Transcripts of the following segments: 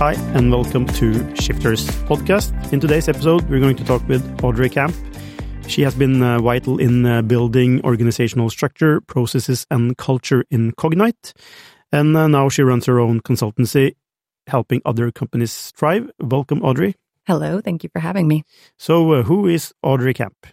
Hi, and welcome to Shifters podcast. In today's episode, we're going to talk with Audrey Camp. She has been uh, vital in uh, building organizational structure, processes, and culture in Cognite. And uh, now she runs her own consultancy, helping other companies thrive. Welcome, Audrey. Hello, thank you for having me. So, uh, who is Audrey Camp?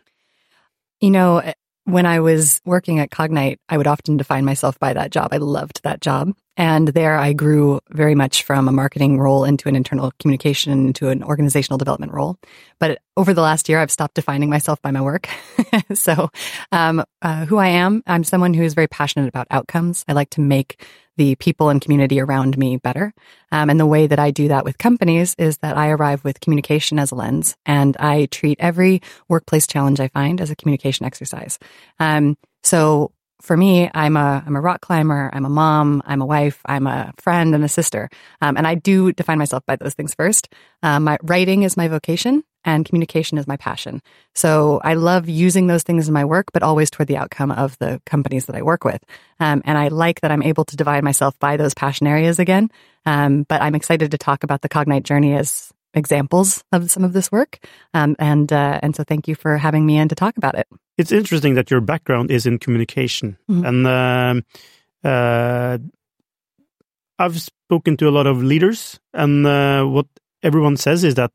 You know, when I was working at Cognite, I would often define myself by that job. I loved that job. And there I grew very much from a marketing role into an internal communication, into an organizational development role. But over the last year, I've stopped defining myself by my work. so, um, uh, who I am, I'm someone who is very passionate about outcomes. I like to make the people and community around me better. Um, and the way that I do that with companies is that I arrive with communication as a lens and I treat every workplace challenge I find as a communication exercise. Um, so for me, I'm a I'm a rock climber. I'm a mom. I'm a wife. I'm a friend and a sister. Um, and I do define myself by those things first. Um, my writing is my vocation, and communication is my passion. So I love using those things in my work, but always toward the outcome of the companies that I work with. Um, and I like that I'm able to divide myself by those passion areas again. Um, but I'm excited to talk about the Cognite journey as examples of some of this work. Um, and uh, and so thank you for having me in to talk about it. It's interesting that your background is in communication, mm -hmm. and um, uh, I've spoken to a lot of leaders, and uh, what everyone says is that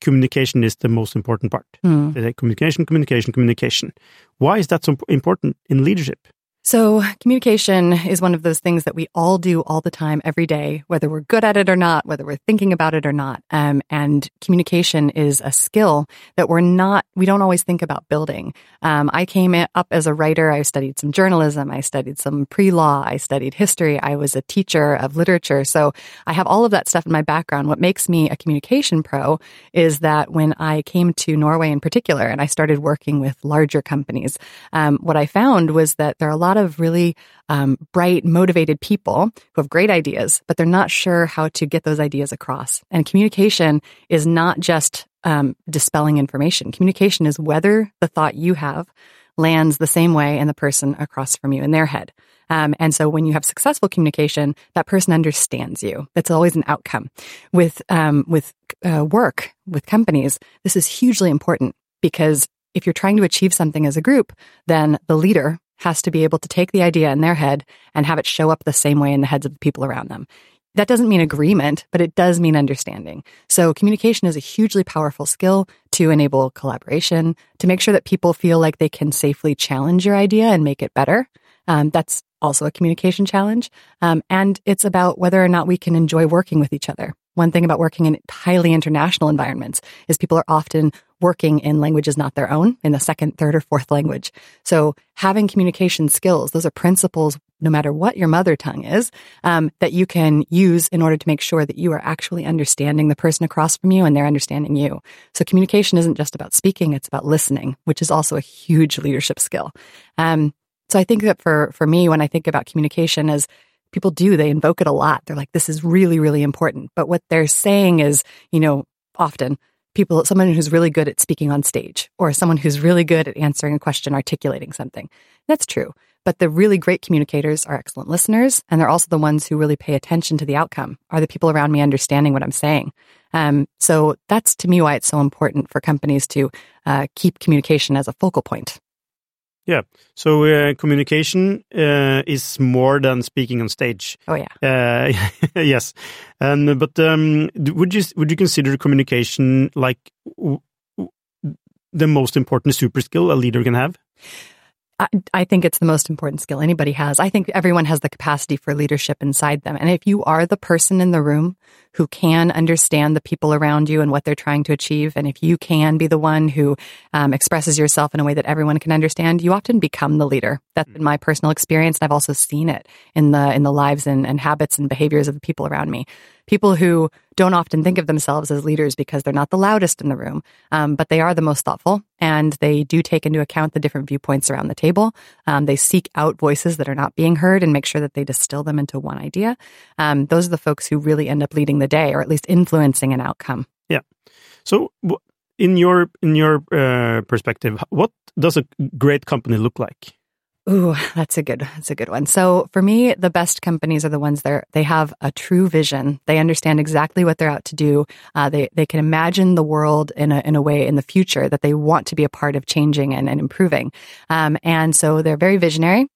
communication is the most important part. Mm. Communication, communication, communication. Why is that so important in leadership? So, communication is one of those things that we all do all the time, every day, whether we're good at it or not, whether we're thinking about it or not. Um, and communication is a skill that we're not, we don't always think about building. Um, I came up as a writer. I studied some journalism. I studied some pre law. I studied history. I was a teacher of literature. So, I have all of that stuff in my background. What makes me a communication pro is that when I came to Norway in particular and I started working with larger companies, um, what I found was that there are a lot lot of really um, bright, motivated people who have great ideas, but they're not sure how to get those ideas across. And communication is not just um, dispelling information. Communication is whether the thought you have lands the same way in the person across from you in their head. Um, and so when you have successful communication, that person understands you. That's always an outcome. With um, with uh, work with companies, this is hugely important because if you're trying to achieve something as a group, then the leader has to be able to take the idea in their head and have it show up the same way in the heads of the people around them. That doesn't mean agreement, but it does mean understanding. So communication is a hugely powerful skill to enable collaboration, to make sure that people feel like they can safely challenge your idea and make it better. Um, that's also a communication challenge. Um, and it's about whether or not we can enjoy working with each other. One thing about working in highly international environments is people are often working in languages not their own, in the second, third, or fourth language. So having communication skills, those are principles, no matter what your mother tongue is, um, that you can use in order to make sure that you are actually understanding the person across from you and they're understanding you. So communication isn't just about speaking, it's about listening, which is also a huge leadership skill. Um, so I think that for, for me, when I think about communication as people do, they invoke it a lot. They're like, this is really, really important. But what they're saying is, you know, often people, someone who's really good at speaking on stage or someone who's really good at answering a question, articulating something. That's true. But the really great communicators are excellent listeners, and they're also the ones who really pay attention to the outcome. Are the people around me understanding what I'm saying? Um, so that's to me why it's so important for companies to uh, keep communication as a focal point. Yeah. So uh, communication uh, is more than speaking on stage. Oh yeah. Uh, yes. And but um, would you would you consider communication like the most important super skill a leader can have? I, I think it's the most important skill anybody has. I think everyone has the capacity for leadership inside them. And if you are the person in the room who can understand the people around you and what they're trying to achieve, and if you can be the one who um, expresses yourself in a way that everyone can understand, you often become the leader. That's been my personal experience, and I've also seen it in the in the lives and, and habits and behaviors of the people around me people who don't often think of themselves as leaders because they're not the loudest in the room, um, but they are the most thoughtful and they do take into account the different viewpoints around the table. Um, they seek out voices that are not being heard and make sure that they distill them into one idea. Um, those are the folks who really end up leading the day or at least influencing an outcome. Yeah. So, in your in your uh, perspective, what does a great company look like? Ooh, that's a good, that's a good one. So for me, the best companies are the ones that they have a true vision. They understand exactly what they're out to do. Uh, they, they can imagine the world in a, in a way in the future that they want to be a part of changing and, and improving. Um, and so they're very visionary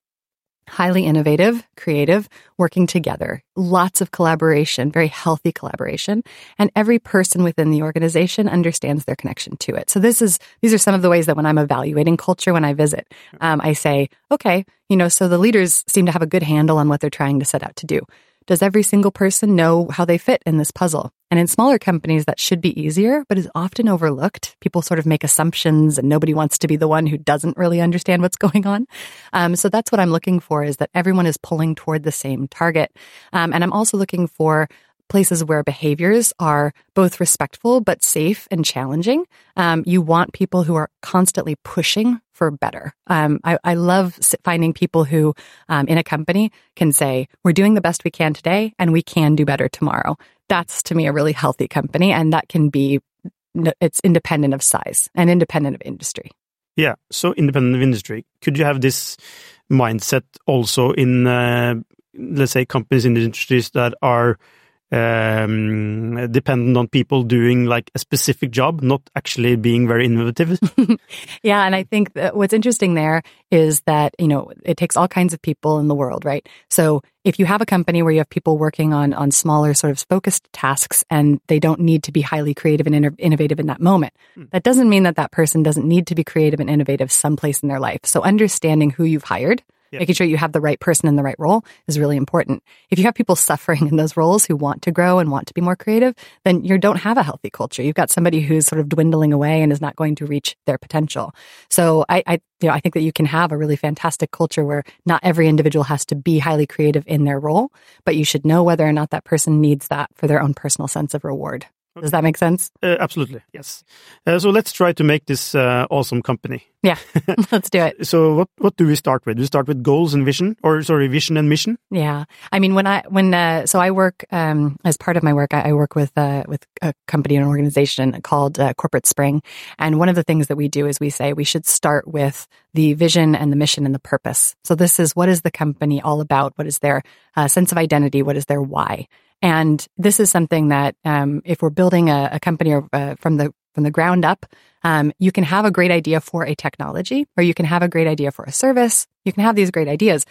highly innovative, creative, working together, lots of collaboration, very healthy collaboration. And every person within the organization understands their connection to it. So this is, these are some of the ways that when I'm evaluating culture, when I visit, um, I say, okay, you know, so the leaders seem to have a good handle on what they're trying to set out to do. Does every single person know how they fit in this puzzle? And in smaller companies, that should be easier, but is often overlooked. People sort of make assumptions and nobody wants to be the one who doesn't really understand what's going on. Um, so that's what I'm looking for is that everyone is pulling toward the same target. Um, and I'm also looking for places where behaviors are both respectful but safe and challenging. Um, you want people who are constantly pushing for better. Um, I, I, love finding people who um, in a company can say, we're doing the best we can today and we can do better tomorrow. That's to me a really healthy company. And that can be, it's independent of size and independent of industry. Yeah. So independent of industry. Could you have this mindset also in, uh, let's say, companies in the industries that are um, dependent on people doing like a specific job, not actually being very innovative. yeah, and I think what's interesting there is that you know it takes all kinds of people in the world, right? So if you have a company where you have people working on on smaller sort of focused tasks and they don't need to be highly creative and innovative in that moment, hmm. that doesn't mean that that person doesn't need to be creative and innovative someplace in their life. So understanding who you've hired Yep. Making sure you have the right person in the right role is really important. If you have people suffering in those roles who want to grow and want to be more creative, then you don't have a healthy culture. You've got somebody who's sort of dwindling away and is not going to reach their potential. So I, I, you know, I think that you can have a really fantastic culture where not every individual has to be highly creative in their role, but you should know whether or not that person needs that for their own personal sense of reward. Does that make sense? Uh, absolutely, yes. Uh, so let's try to make this uh, awesome company. Yeah, let's do it. so what what do we start with? We start with goals and vision, or sorry, vision and mission. Yeah, I mean when I when uh, so I work um, as part of my work, I, I work with uh, with a company and organization called uh, Corporate Spring, and one of the things that we do is we say we should start with the vision and the mission and the purpose. So this is what is the company all about? What is their sense of identity? What is their why? And this is something that um, if we're building a, a company or, uh, from the from the ground up, um, you can have a great idea for a technology, or you can have a great idea for a service. You can have these great ideas,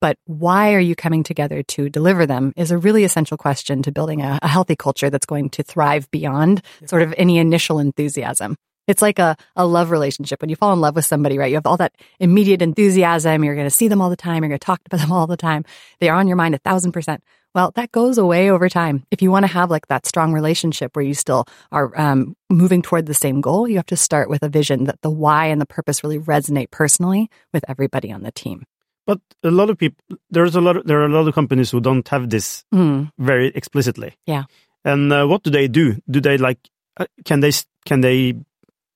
but why are you coming together to deliver them is a really essential question to building a, a healthy culture that's going to thrive beyond sort of any initial enthusiasm. It's like a, a love relationship. When you fall in love with somebody, right? You have all that immediate enthusiasm. You're going to see them all the time. You're going to talk to them all the time. They are on your mind a thousand percent. Well, that goes away over time. If you want to have like that strong relationship where you still are um, moving toward the same goal, you have to start with a vision that the why and the purpose really resonate personally with everybody on the team. But a lot of people, there's a lot, of, there are a lot of companies who don't have this mm. very explicitly. Yeah. And uh, what do they do? Do they like? Uh, can they can they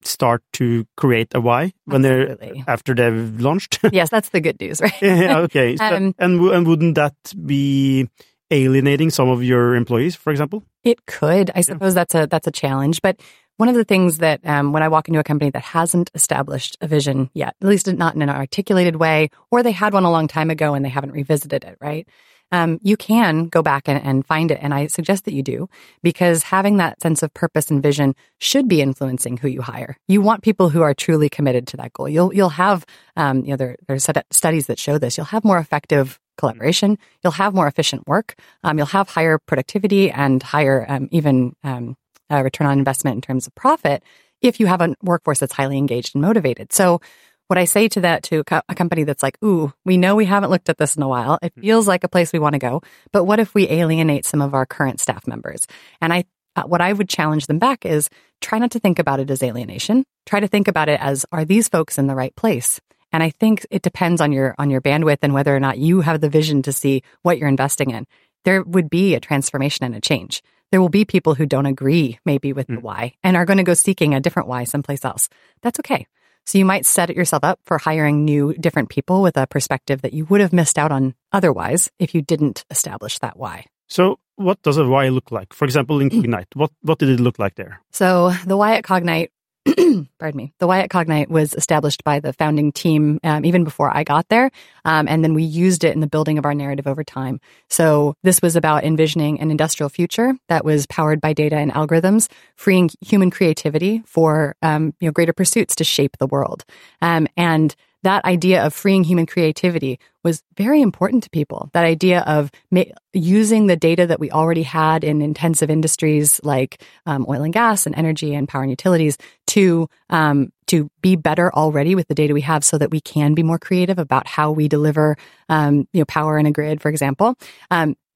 start to create a why when Absolutely. they're after they've launched? yes, that's the good news, right? yeah, okay. um, and and wouldn't that be alienating some of your employees, for example? It could. I suppose yeah. that's a that's a challenge. But one of the things that um, when I walk into a company that hasn't established a vision yet, at least not in an articulated way, or they had one a long time ago and they haven't revisited it, right? Um, you can go back and, and find it. And I suggest that you do because having that sense of purpose and vision should be influencing who you hire. You want people who are truly committed to that goal. You'll, you'll have, um, you know, there, there's studies that show this. You'll have more effective collaboration. You'll have more efficient work. Um, you'll have higher productivity and higher, um, even, um, uh, return on investment in terms of profit if you have a workforce that's highly engaged and motivated. So what I say to that to a company that's like, ooh, we know we haven't looked at this in a while. It hmm. feels like a place we want to go, but what if we alienate some of our current staff members? And I, uh, what I would challenge them back is try not to think about it as alienation. Try to think about it as, are these folks in the right place? And I think it depends on your, on your bandwidth and whether or not you have the vision to see what you're investing in. There would be a transformation and a change. There will be people who don't agree maybe with the hmm. why and are going to go seeking a different why someplace else. That's okay. So you might set yourself up for hiring new, different people with a perspective that you would have missed out on otherwise if you didn't establish that why. So what does a why look like? For example, in Cognite, what, what did it look like there? So the why at Cognite pardon me, the Wyatt Cognite was established by the founding team um, even before I got there. Um, and then we used it in the building of our narrative over time. So this was about envisioning an industrial future that was powered by data and algorithms, freeing human creativity for um, you know greater pursuits to shape the world. Um, and that idea of freeing human creativity was very important to people. That idea of ma- using the data that we already had in intensive industries like um, oil and gas and energy and power and utilities to um, to be better already with the data we have, so that we can be more creative about how we deliver, um, you know, power in a grid, for example.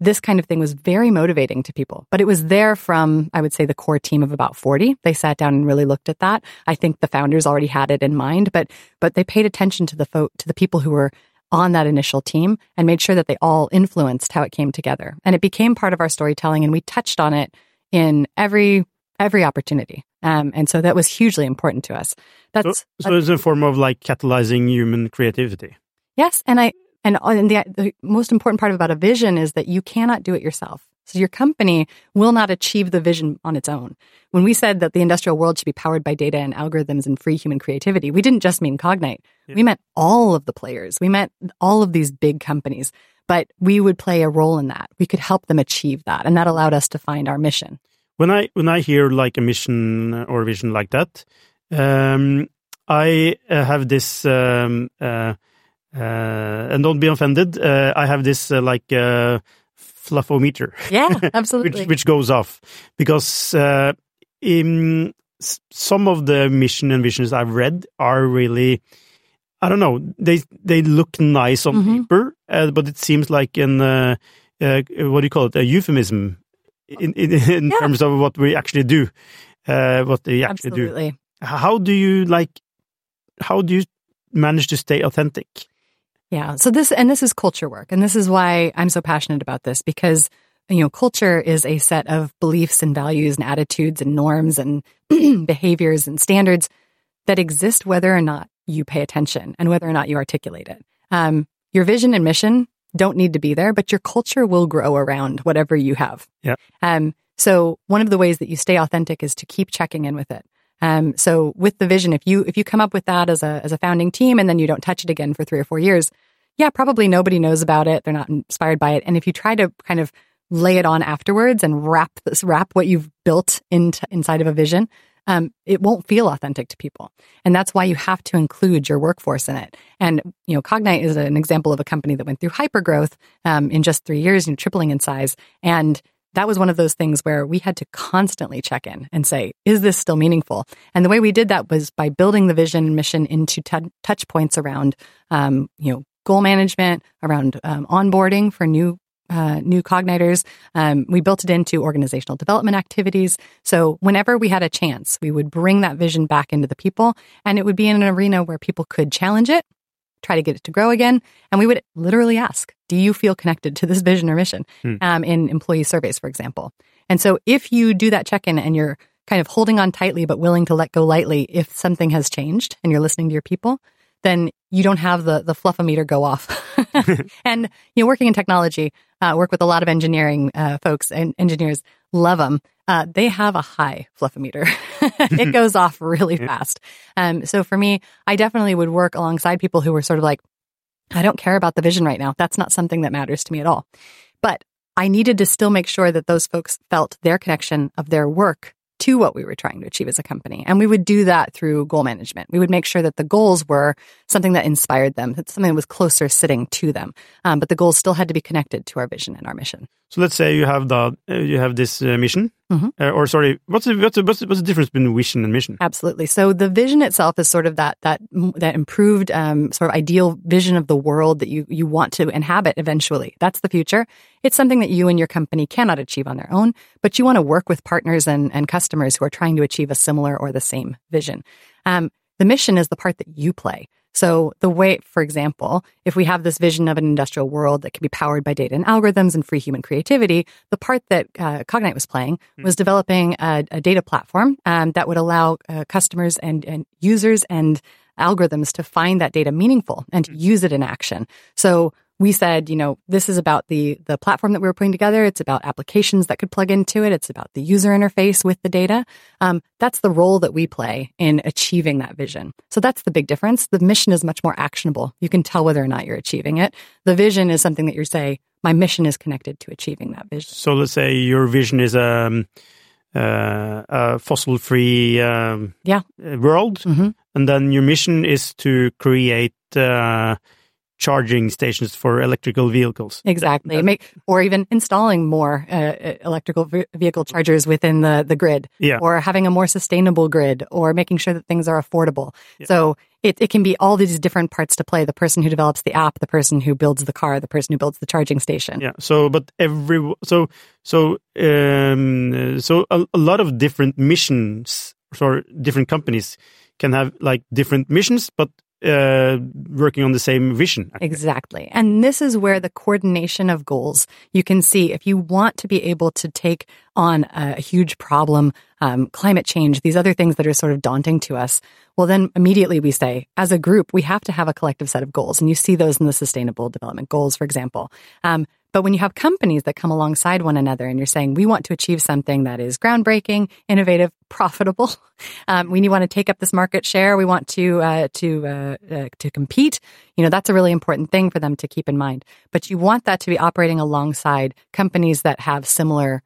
This kind of thing was very motivating to people, but it was there from, I would say, the core team of about 40. They sat down and really looked at that. I think the founders already had it in mind, but, but they paid attention to the fo- to the people who were on that initial team and made sure that they all influenced how it came together. And it became part of our storytelling and we touched on it in every, every opportunity. Um, and so that was hugely important to us. That's so, so it's a form of like catalyzing human creativity. Yes. And I, and, uh, and the, the most important part about a vision is that you cannot do it yourself. So your company will not achieve the vision on its own. When we said that the industrial world should be powered by data and algorithms and free human creativity, we didn't just mean Cognite. Yeah. We meant all of the players. We meant all of these big companies. But we would play a role in that. We could help them achieve that, and that allowed us to find our mission. When I when I hear like a mission or a vision like that, um, I uh, have this um, uh, uh, and don't be offended. Uh, I have this uh, like fluffometer. Yeah, absolutely. which, which, goes off because in some of the mission and visions I've read are really, I don't know, they they look nice on mm -hmm. paper, uh, but it seems like an uh, uh, what do you call it, a euphemism in in, in yeah. terms of what we actually do, what they actually Absolutely. do. How do you like? How do you manage to stay authentic? Yeah. So this, and this is culture work. And this is why I'm so passionate about this because, you know, culture is a set of beliefs and values and attitudes and norms and behaviors and standards that exist whether or not you pay attention and whether or not you articulate it. Um, your vision and mission don't need to be there, but your culture will grow around whatever you have. Yeah. Um, so one of the ways that you stay authentic is to keep checking in with it. Um, so with the vision, if you if you come up with that as a as a founding team and then you don't touch it again for three or four years, yeah, probably nobody knows about it. They're not inspired by it. And if you try to kind of lay it on afterwards and wrap this wrap what you've built into inside of a vision, um, it won't feel authentic to people. And that's why you have to include your workforce in it. And, you know, Cognite is an example of a company that went through hypergrowth um, in just three years, you know, tripling in size. And that was one of those things where we had to constantly check in and say, is this still meaningful? And the way we did that was by building the vision and mission into t- touch points around, um, you know, goal management, around um, onboarding for new uh, new cognitors. Um, we built it into organizational development activities. So whenever we had a chance, we would bring that vision back into the people, and it would be in an arena where people could challenge it, try to get it to grow again. And we would literally ask, do you feel connected to this vision or mission? Hmm. Um, in employee surveys, for example. And so if you do that check in and you're kind of holding on tightly, but willing to let go lightly if something has changed and you're listening to your people, then you don't have the, the fluffometer go off. and, you know, working in technology, uh, work with a lot of engineering uh, folks and engineers love them. Uh, they have a high fluffometer. it goes off really fast. Um, so for me, I definitely would work alongside people who were sort of like, I don't care about the vision right now. That's not something that matters to me at all. But I needed to still make sure that those folks felt their connection of their work to what we were trying to achieve as a company. And we would do that through goal management. We would make sure that the goals were something that inspired them, that something that was closer sitting to them. Um, but the goals still had to be connected to our vision and our mission. So let's say you have the uh, you have this uh, mission, Mhm. uh, or sorry, what's the, what's the, what's the, what's the difference between vision and mission? Absolutely. So the vision itself is sort of that that that improved um, sort of ideal vision of the world that you you want to inhabit eventually. That's the future. It's something that you and your company cannot achieve on their own, but you want to work with partners and and customers who are trying to achieve a similar or the same vision. Um, the mission is the part that you play. So the way, for example, if we have this vision of an industrial world that can be powered by data and algorithms and free human creativity, the part that uh, Cognite was playing was developing a, a data platform um, that would allow uh, customers and, and users and algorithms to find that data meaningful and to use it in action. So we said, you know, this is about the the platform that we were putting together. It's about applications that could plug into it. It's about the user interface with the data. Um, that's the role that we play in achieving that vision. So that's the big difference. The mission is much more actionable. You can tell whether or not you're achieving it. The vision is something that you say, my mission is connected to achieving that vision. So let's say your vision is um, uh, a fossil-free um, Yeah. world, Mhm. and then your mission is to create uh, charging stations for electrical vehicles. Exactly. Make or even installing more uh, uh, electrical ve- vehicle chargers within the the grid, Yeah. or having a more sustainable grid, or making sure that things are affordable. Yeah. So it it can be all these different parts to play. The person who develops the app, the person who builds the car, the person who builds the charging station. Yeah. So, but every so so um, so a, a lot of different missions or different companies can have like different missions, but uh, working on the same vision. Exactly. And this is where the coordination of goals, you can see if you want to be able to take on a, huge problem, um, climate change, these other things that are sort of daunting to us, well, then immediately we say, as a group, we have to have a collective set of goals. And you see those in the sustainable development goals, for example. Um, but when you have companies that come alongside one another and you're saying, we want to achieve something that is groundbreaking, innovative, profitable, um, we want to take up this market share, we want to, uh, to, uh, uh, to compete, you know, that's a really important thing for them to keep in mind. But you want that to be operating alongside companies that have similar,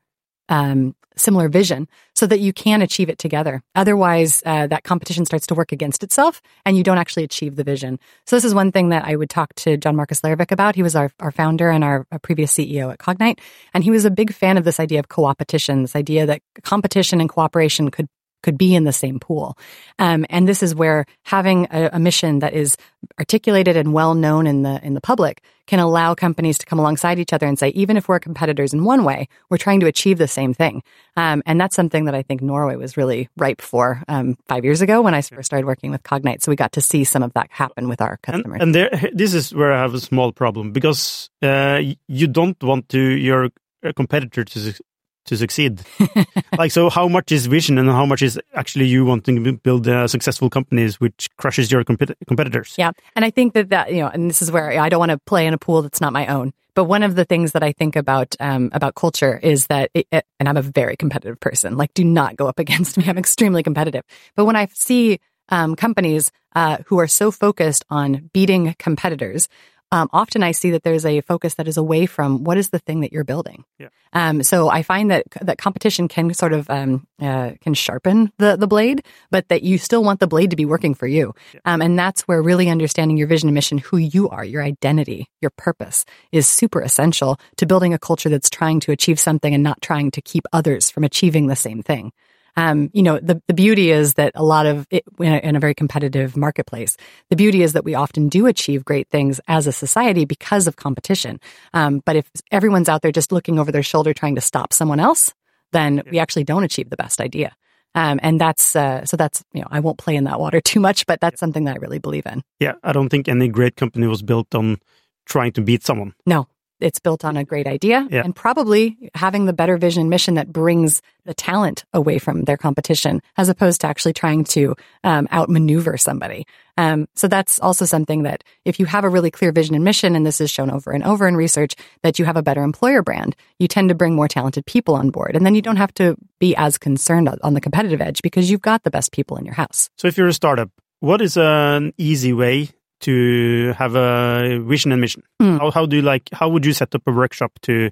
um, similar vision so that you can achieve it together. Otherwise, uh, that competition starts to work against itself and you don't actually achieve the vision. So this is one thing that I would talk to John Markus Lervik about. He was our, our founder and our, our previous CEO at Cognite. And he was a big fan of this idea of co-opetition, this idea that competition and cooperation could could be in the same pool. Um, and this is where having a, a mission that is articulated and well known in the in the public can allow companies to come alongside each other and say, even if we're competitors in one way, we're trying to achieve the same thing. Um, and that's something that I think Norway was really ripe for um, five years ago when I first started working with Cognite. So we got to see some of that happen with our customers. and there, this is where I have a small problem because uh, you don't want to your uh, competitor to to succeed. like, so how much is vision and how much is actually you wanting to build uh, successful companies which crushes your compet- competitors? Yeah. And I think that that, you know, and this is where I don't want to play in a pool that's not my own. But one of the things that I think about, um, about culture is that, it, it- and I'm a very competitive person, like do not go up against me. I'm extremely competitive. But when I see, um, companies, uh, who are so focused on beating competitors, um, often I see that there's a focus that is away from what is the thing that you're building. Yeah. Um, so I find that that competition can sort of um, uh, can sharpen the the blade, but that you still want the blade to be working for you. Um, and that's where really understanding your vision and mission, who you are, your identity, your purpose, is super essential to building a culture that's trying to achieve something and not trying to keep others from achieving the same thing. Um, you know, the, the beauty is that a lot of it in a, in a very competitive marketplace, the beauty is that we often do achieve great things as a society because of competition. Um, but if everyone's out there just looking over their shoulder trying to stop someone else, then we actually don't achieve the best idea. Um, and that's, uh, so that's, you know, I won't play in that water too much, but that's something that I really believe in. Yeah, I don't think any great company was built on trying to beat someone. No, it's built on a great idea Yeah. and probably having the better vision mission that brings the talent away from their competition as opposed to actually trying to um, outmaneuver somebody. Um, so that's also something that if you have a really clear vision and mission, and this is shown over and over in research, that you have a better employer brand, you tend to bring more talented people on board. And then you don't have to be as concerned on- on the competitive edge because you've got the best people in your house. So if you're a startup, what is an easy way to have a vision and mission? Mm. How, how do you like, how would you set up a workshop to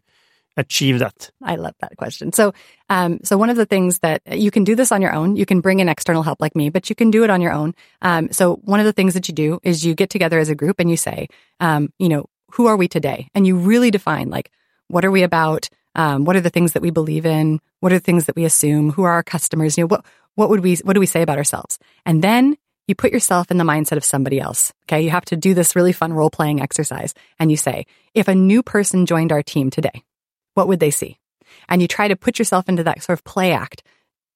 achieve that? I love that question. So, um, so one of the things that you can do this on your own. You can bring in external help like me, but you can do it on your own. Um, so one of the things that you do is you get together as a group and you say, um, you know, who are we today? And you really define like, what are we about? Um, what are the things that we believe in? What are the things that we assume? Who are our customers? You know, what, what would we, what do we say about ourselves? And then you put yourself in the mindset of somebody else. Okay. You have to do this really fun role playing exercise. And you say, if a new person joined our team today, what would they see? And you try to put yourself into that sort of play act.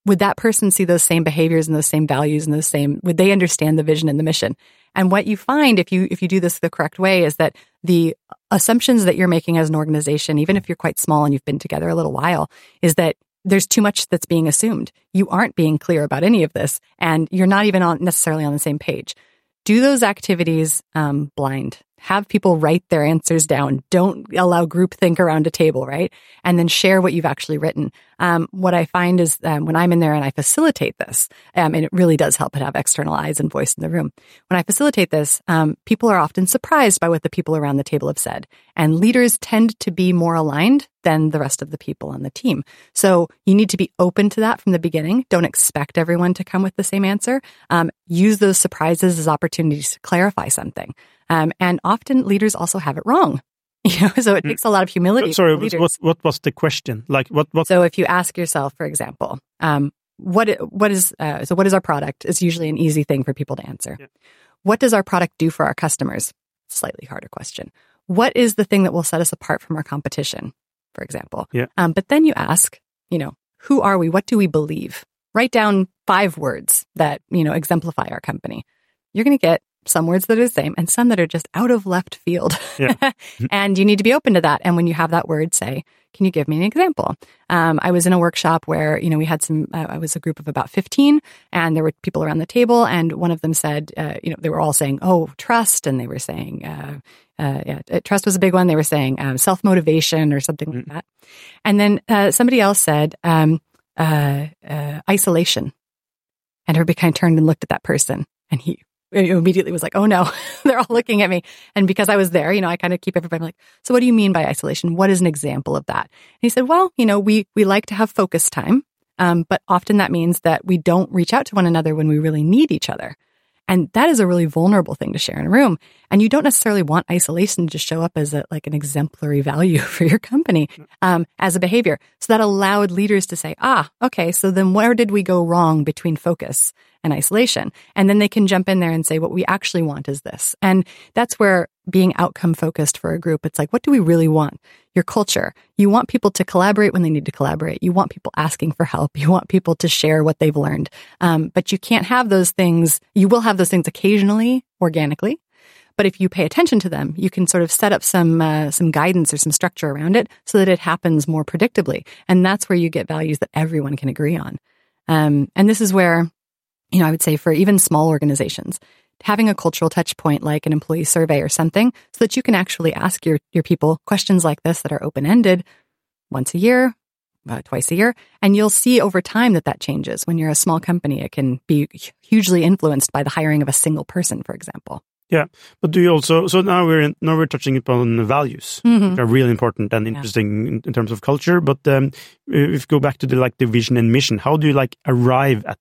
Would that person see those same behaviors and those same values and those same, would they understand the vision and the mission? And what you find if you, if you do this the correct way is that the assumptions that you're making as an organization, even if you're quite small and you've been together a little while, is that there's too much that's being assumed. You aren't being clear about any of this and you're not even on necessarily on the same page. Do those activities um, blind have people write their answers down. Don't allow groupthink around a table, right? And then share what you've actually written. Um, what I find is um, when I'm in there and I facilitate this, um, and it really does help to have external eyes and voice in the room. When I facilitate this, um, people are often surprised by what the people around the table have said, and leaders tend to be more aligned than the rest of the people on the team. So you need to be open to that from the beginning. Don't expect everyone to come with the same answer. Um, use those surprises as opportunities to clarify something. Um, and often leaders also have it wrong. You know, so it takes a lot of humility. Sorry, what, what was the question? Like, what, what? So if you ask yourself, for example, um, what, what is, uh, so what is our product? It's usually an easy thing for people to answer. Yeah. What does our product do for our customers? Slightly harder question. What is the thing that will set us apart from our competition, for example? Yeah. Um, but then you ask, you know, who are we? What do we believe? Write down five words that, you know, exemplify our company. You're going to get some words that are the same and some that are just out of left field. Yeah. and you need to be open to that. And when you have that word, say, can you give me an example? Um, I was in a workshop where, you know, we had some, uh, I was a group of about 15 and there were people around the table and one of them said, uh, you know, they were all saying, oh, trust. And they were saying, uh, uh, yeah, uh, trust was a big one. They were saying um, self motivation or something like that. And then uh, somebody else said um, uh, uh, isolation. And everybody kind of turned and looked at that person, and he immediately was like, "Oh no!" They're all looking at me. And because I was there, you know, I kind of keep everybody like, "So what do you mean by isolation? What is an example of that?" And he said, "Well, you know, we we like to have focus time, um, but often that means that we don't reach out to one another when we really need each other." And that is a really vulnerable thing to share in a room. And you don't necessarily want isolation to show up as a, like an exemplary value for your company um, as a behavior. So that allowed leaders to say, ah, okay, so then where did we go wrong between focus and isolation? And then they can jump in there and say, what we actually want is this. And that's where being outcome focused for a group, it's like, what do we really want? Your culture. You want people to collaborate when they need to collaborate. You want people asking for help. You want people to share what they've learned. Um, but you can't have those things. You will have those things occasionally, organically. But if you pay attention to them, you can sort of set up some uh, some guidance or some structure around it so that it happens more predictably. And that's where you get values that everyone can agree on. Um, and this is where, you know, I would say for even small organizations, having a cultural touch point like an employee survey or something so that you can actually ask your, your people questions like this that are open ended once a year, uh, twice a year. And you'll see over time that that changes. When you're a small company, it can be hugely influenced by the hiring of a single person, for example. Yeah, but do you also? So now we're in, now we're touching upon values, Mhm. which are really important and interesting in, in terms of culture. But um, if you go back to the like the vision and mission, how do you like arrive at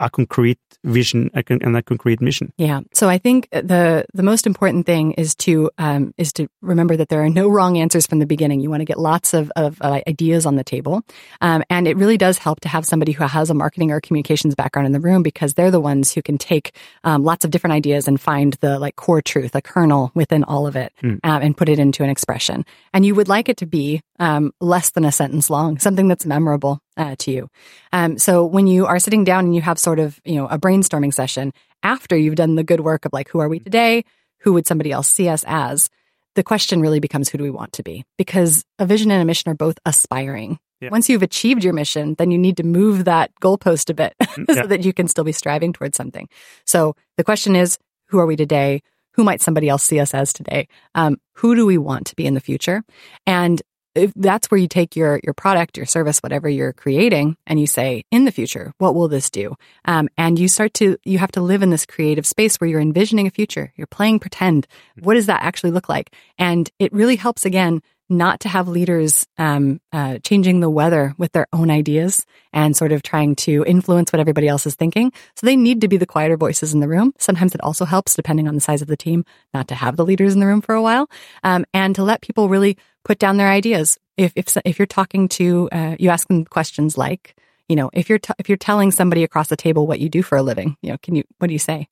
a concrete vision and a concrete mission? Yeah. So I think the the most important thing is to um, is to remember that there are no wrong answers from the beginning. You want to get lots of, of uh, ideas on the table, um, and it really does help to have somebody who has a marketing or communications background in the room because they're the ones who can take um, lots of different ideas and find the like core truth, a kernel within all of it, um, and put it into an expression. And you would like it to be um, less than a sentence long, something that's memorable uh, to you. Um, so when you are sitting down and you have sort of, you know, a brainstorming session after you've done the good work of like, who are we today? Who would somebody else see us as? The question really becomes, who do we want to be? Because a vision and a mission are both aspiring. Yeah. Once you've achieved your mission, then you need to move that goalpost a bit so yeah. that you can still be striving towards something. So the question is, who are we today? Who might somebody else see us as today? Um, who do we want to be in the future? And if that's where you take your your product, your service, whatever you're creating, and you say, in the future, what will this do? Um, and you start to you have to live in this creative space where you're envisioning a future. You're playing pretend. What does that actually look like? And it really helps again not to have leaders um, uh, changing the weather with their own ideas and sort of trying to influence what everybody else is thinking. So they need to be the quieter voices in the room. Sometimes it also helps, depending on the size of the team, not to have the leaders in the room for a while, um, and to let people really put down their ideas. If if if you're talking to, uh, you ask them questions like, you know, if you're t- if you're telling somebody across the table what you do for a living, you know, can you what do you say?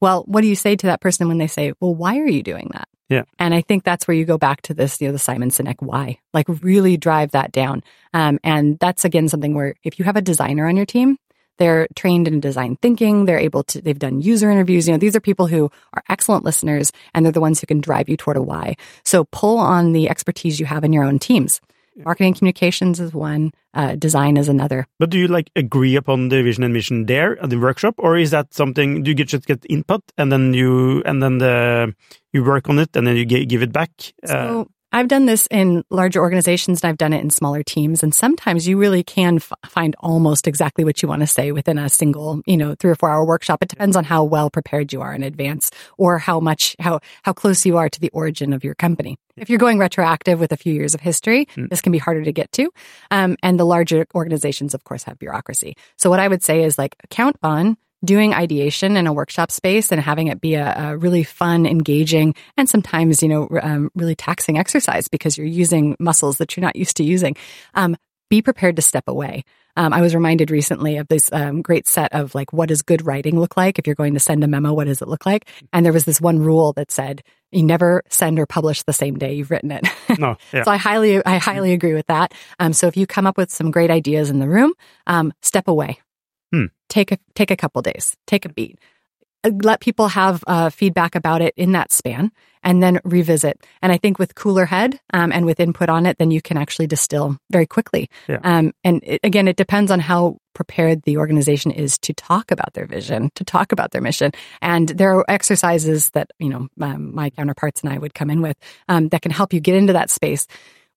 Well, what do you say to that person when they say, "Well, why are you doing that?" Yeah. And I think that's where you go back to this, you know, the Simon Sinek why. Like really drive that down. Um, and that's again something where if you have a designer on your team, they're trained in design thinking. They're able to, they've done user interviews. You know, these are people who are excellent listeners and they're the ones who can drive you toward a why. So pull on the expertise you have in your own teams. Marketing communications is one, uh, design is another. But do you like agree upon the vision and mission there at the workshop, or is that something do you get, just get input and then you and then the you work on it and then you give it back? So, uh, I've done this in larger organizations and I've done it in smaller teams. And sometimes you really can f- find almost exactly what you want to say within a single, you know, three or four hour workshop. It depends on how well prepared you are in advance or how much, how, how close you are to the origin of your company. If you're going retroactive with a few years of history, mm. this can be harder to get to. Um, and the larger organizations, of course, have bureaucracy. So what I would say is like count on doing ideation in a workshop space and having it be a, a really fun, engaging, and sometimes, you know, um, really taxing exercise because you're using muscles that you're not used to using. Um, be prepared to step away. Um, I was reminded recently of this um, great set of like, what does good writing look like? If you're going to send a memo, what does it look like? And there was this one rule that said, you never send or publish the same day you've written it. No, yeah. so I highly, I highly agree with that. Um, so if you come up with some great ideas in the room, um, step away. Hmm. Take a take a couple days. Take a beat. Uh, let people have uh, feedback about it in that span, and then revisit. And I think with cooler head um, and with input on it, then you can actually distill very quickly. Yeah. Um, and it, again, it depends on how prepared the organization is to talk about their vision, to talk about their mission. And there are exercises that you know um, my counterparts and I would come in with um, that can help you get into that space.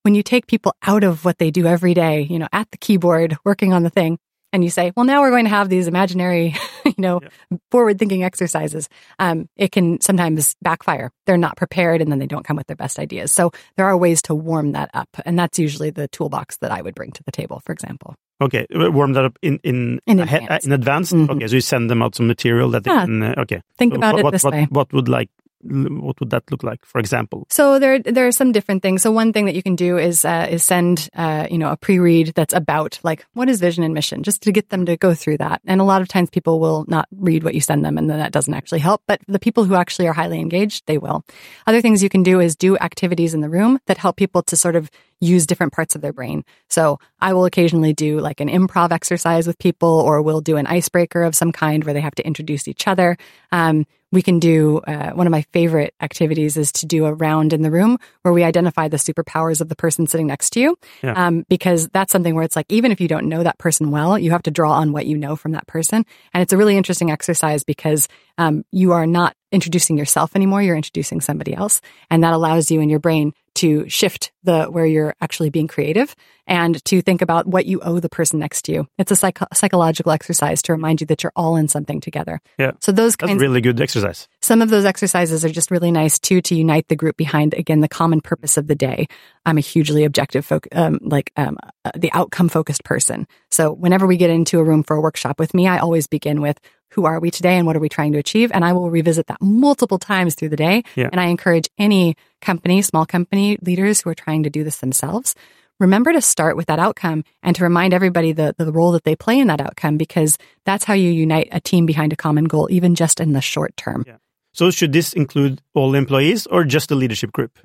When you take people out of what they do every day, you know, at the keyboard, working on the thing, and you say, well, now we're going to have these imaginary, you know, yeah. forward thinking exercises, um, it can sometimes backfire. They're not prepared and then they don't come with their best ideas. So there are ways to warm that up. And that's usually the toolbox that I would bring to the table, for example. Okay, warm that up in in in advance. in advance. Mm-hmm. Okay, so you send them out some material that yeah. they can. Uh, okay, think so about what, it this what, way. What would like what would that look like, for example? So there, there are some different things. So one thing that you can do is uh, is send uh, you know a pre-read that's about like what is vision and mission, just to get them to go through that. And a lot of times people will not read what you send them, and then that doesn't actually help. But the people who actually are highly engaged, they will. Other things you can do is do activities in the room that help people to sort of use different parts of their brain. So I will occasionally do like an improv exercise with people, or we'll do an icebreaker of some kind where they have to introduce each other. Um, we can do uh, one of my favorite activities is to do a round in the room where we identify the superpowers of the person sitting next to you yeah. um, because that's something where it's like even if you don't know that person well you have to draw on what you know from that person and it's a really interesting exercise because um, you are not introducing yourself anymore you're introducing somebody else and that allows you in your brain to shift the where you're actually being creative and to think about what you owe the person next to you. It's a psych- psychological exercise to remind you that you're all in something together. Yeah. So those That's kinds really good exercise. Some of those exercises are just really nice too to unite the group behind again the common purpose of the day. I'm a hugely objective, fo- um, like um, uh, the outcome focused person. So whenever we get into a room for a workshop with me, I always begin with who are we today and what are we trying to achieve? And I will revisit that multiple times through the day. Yeah. And I encourage any company, small company leaders who are trying to do this themselves, remember to start with that outcome and to remind everybody the, the role that they play in that outcome because that's how you unite a team behind a common goal, even just in the short term. Yeah. So should this include all employees or just the leadership group?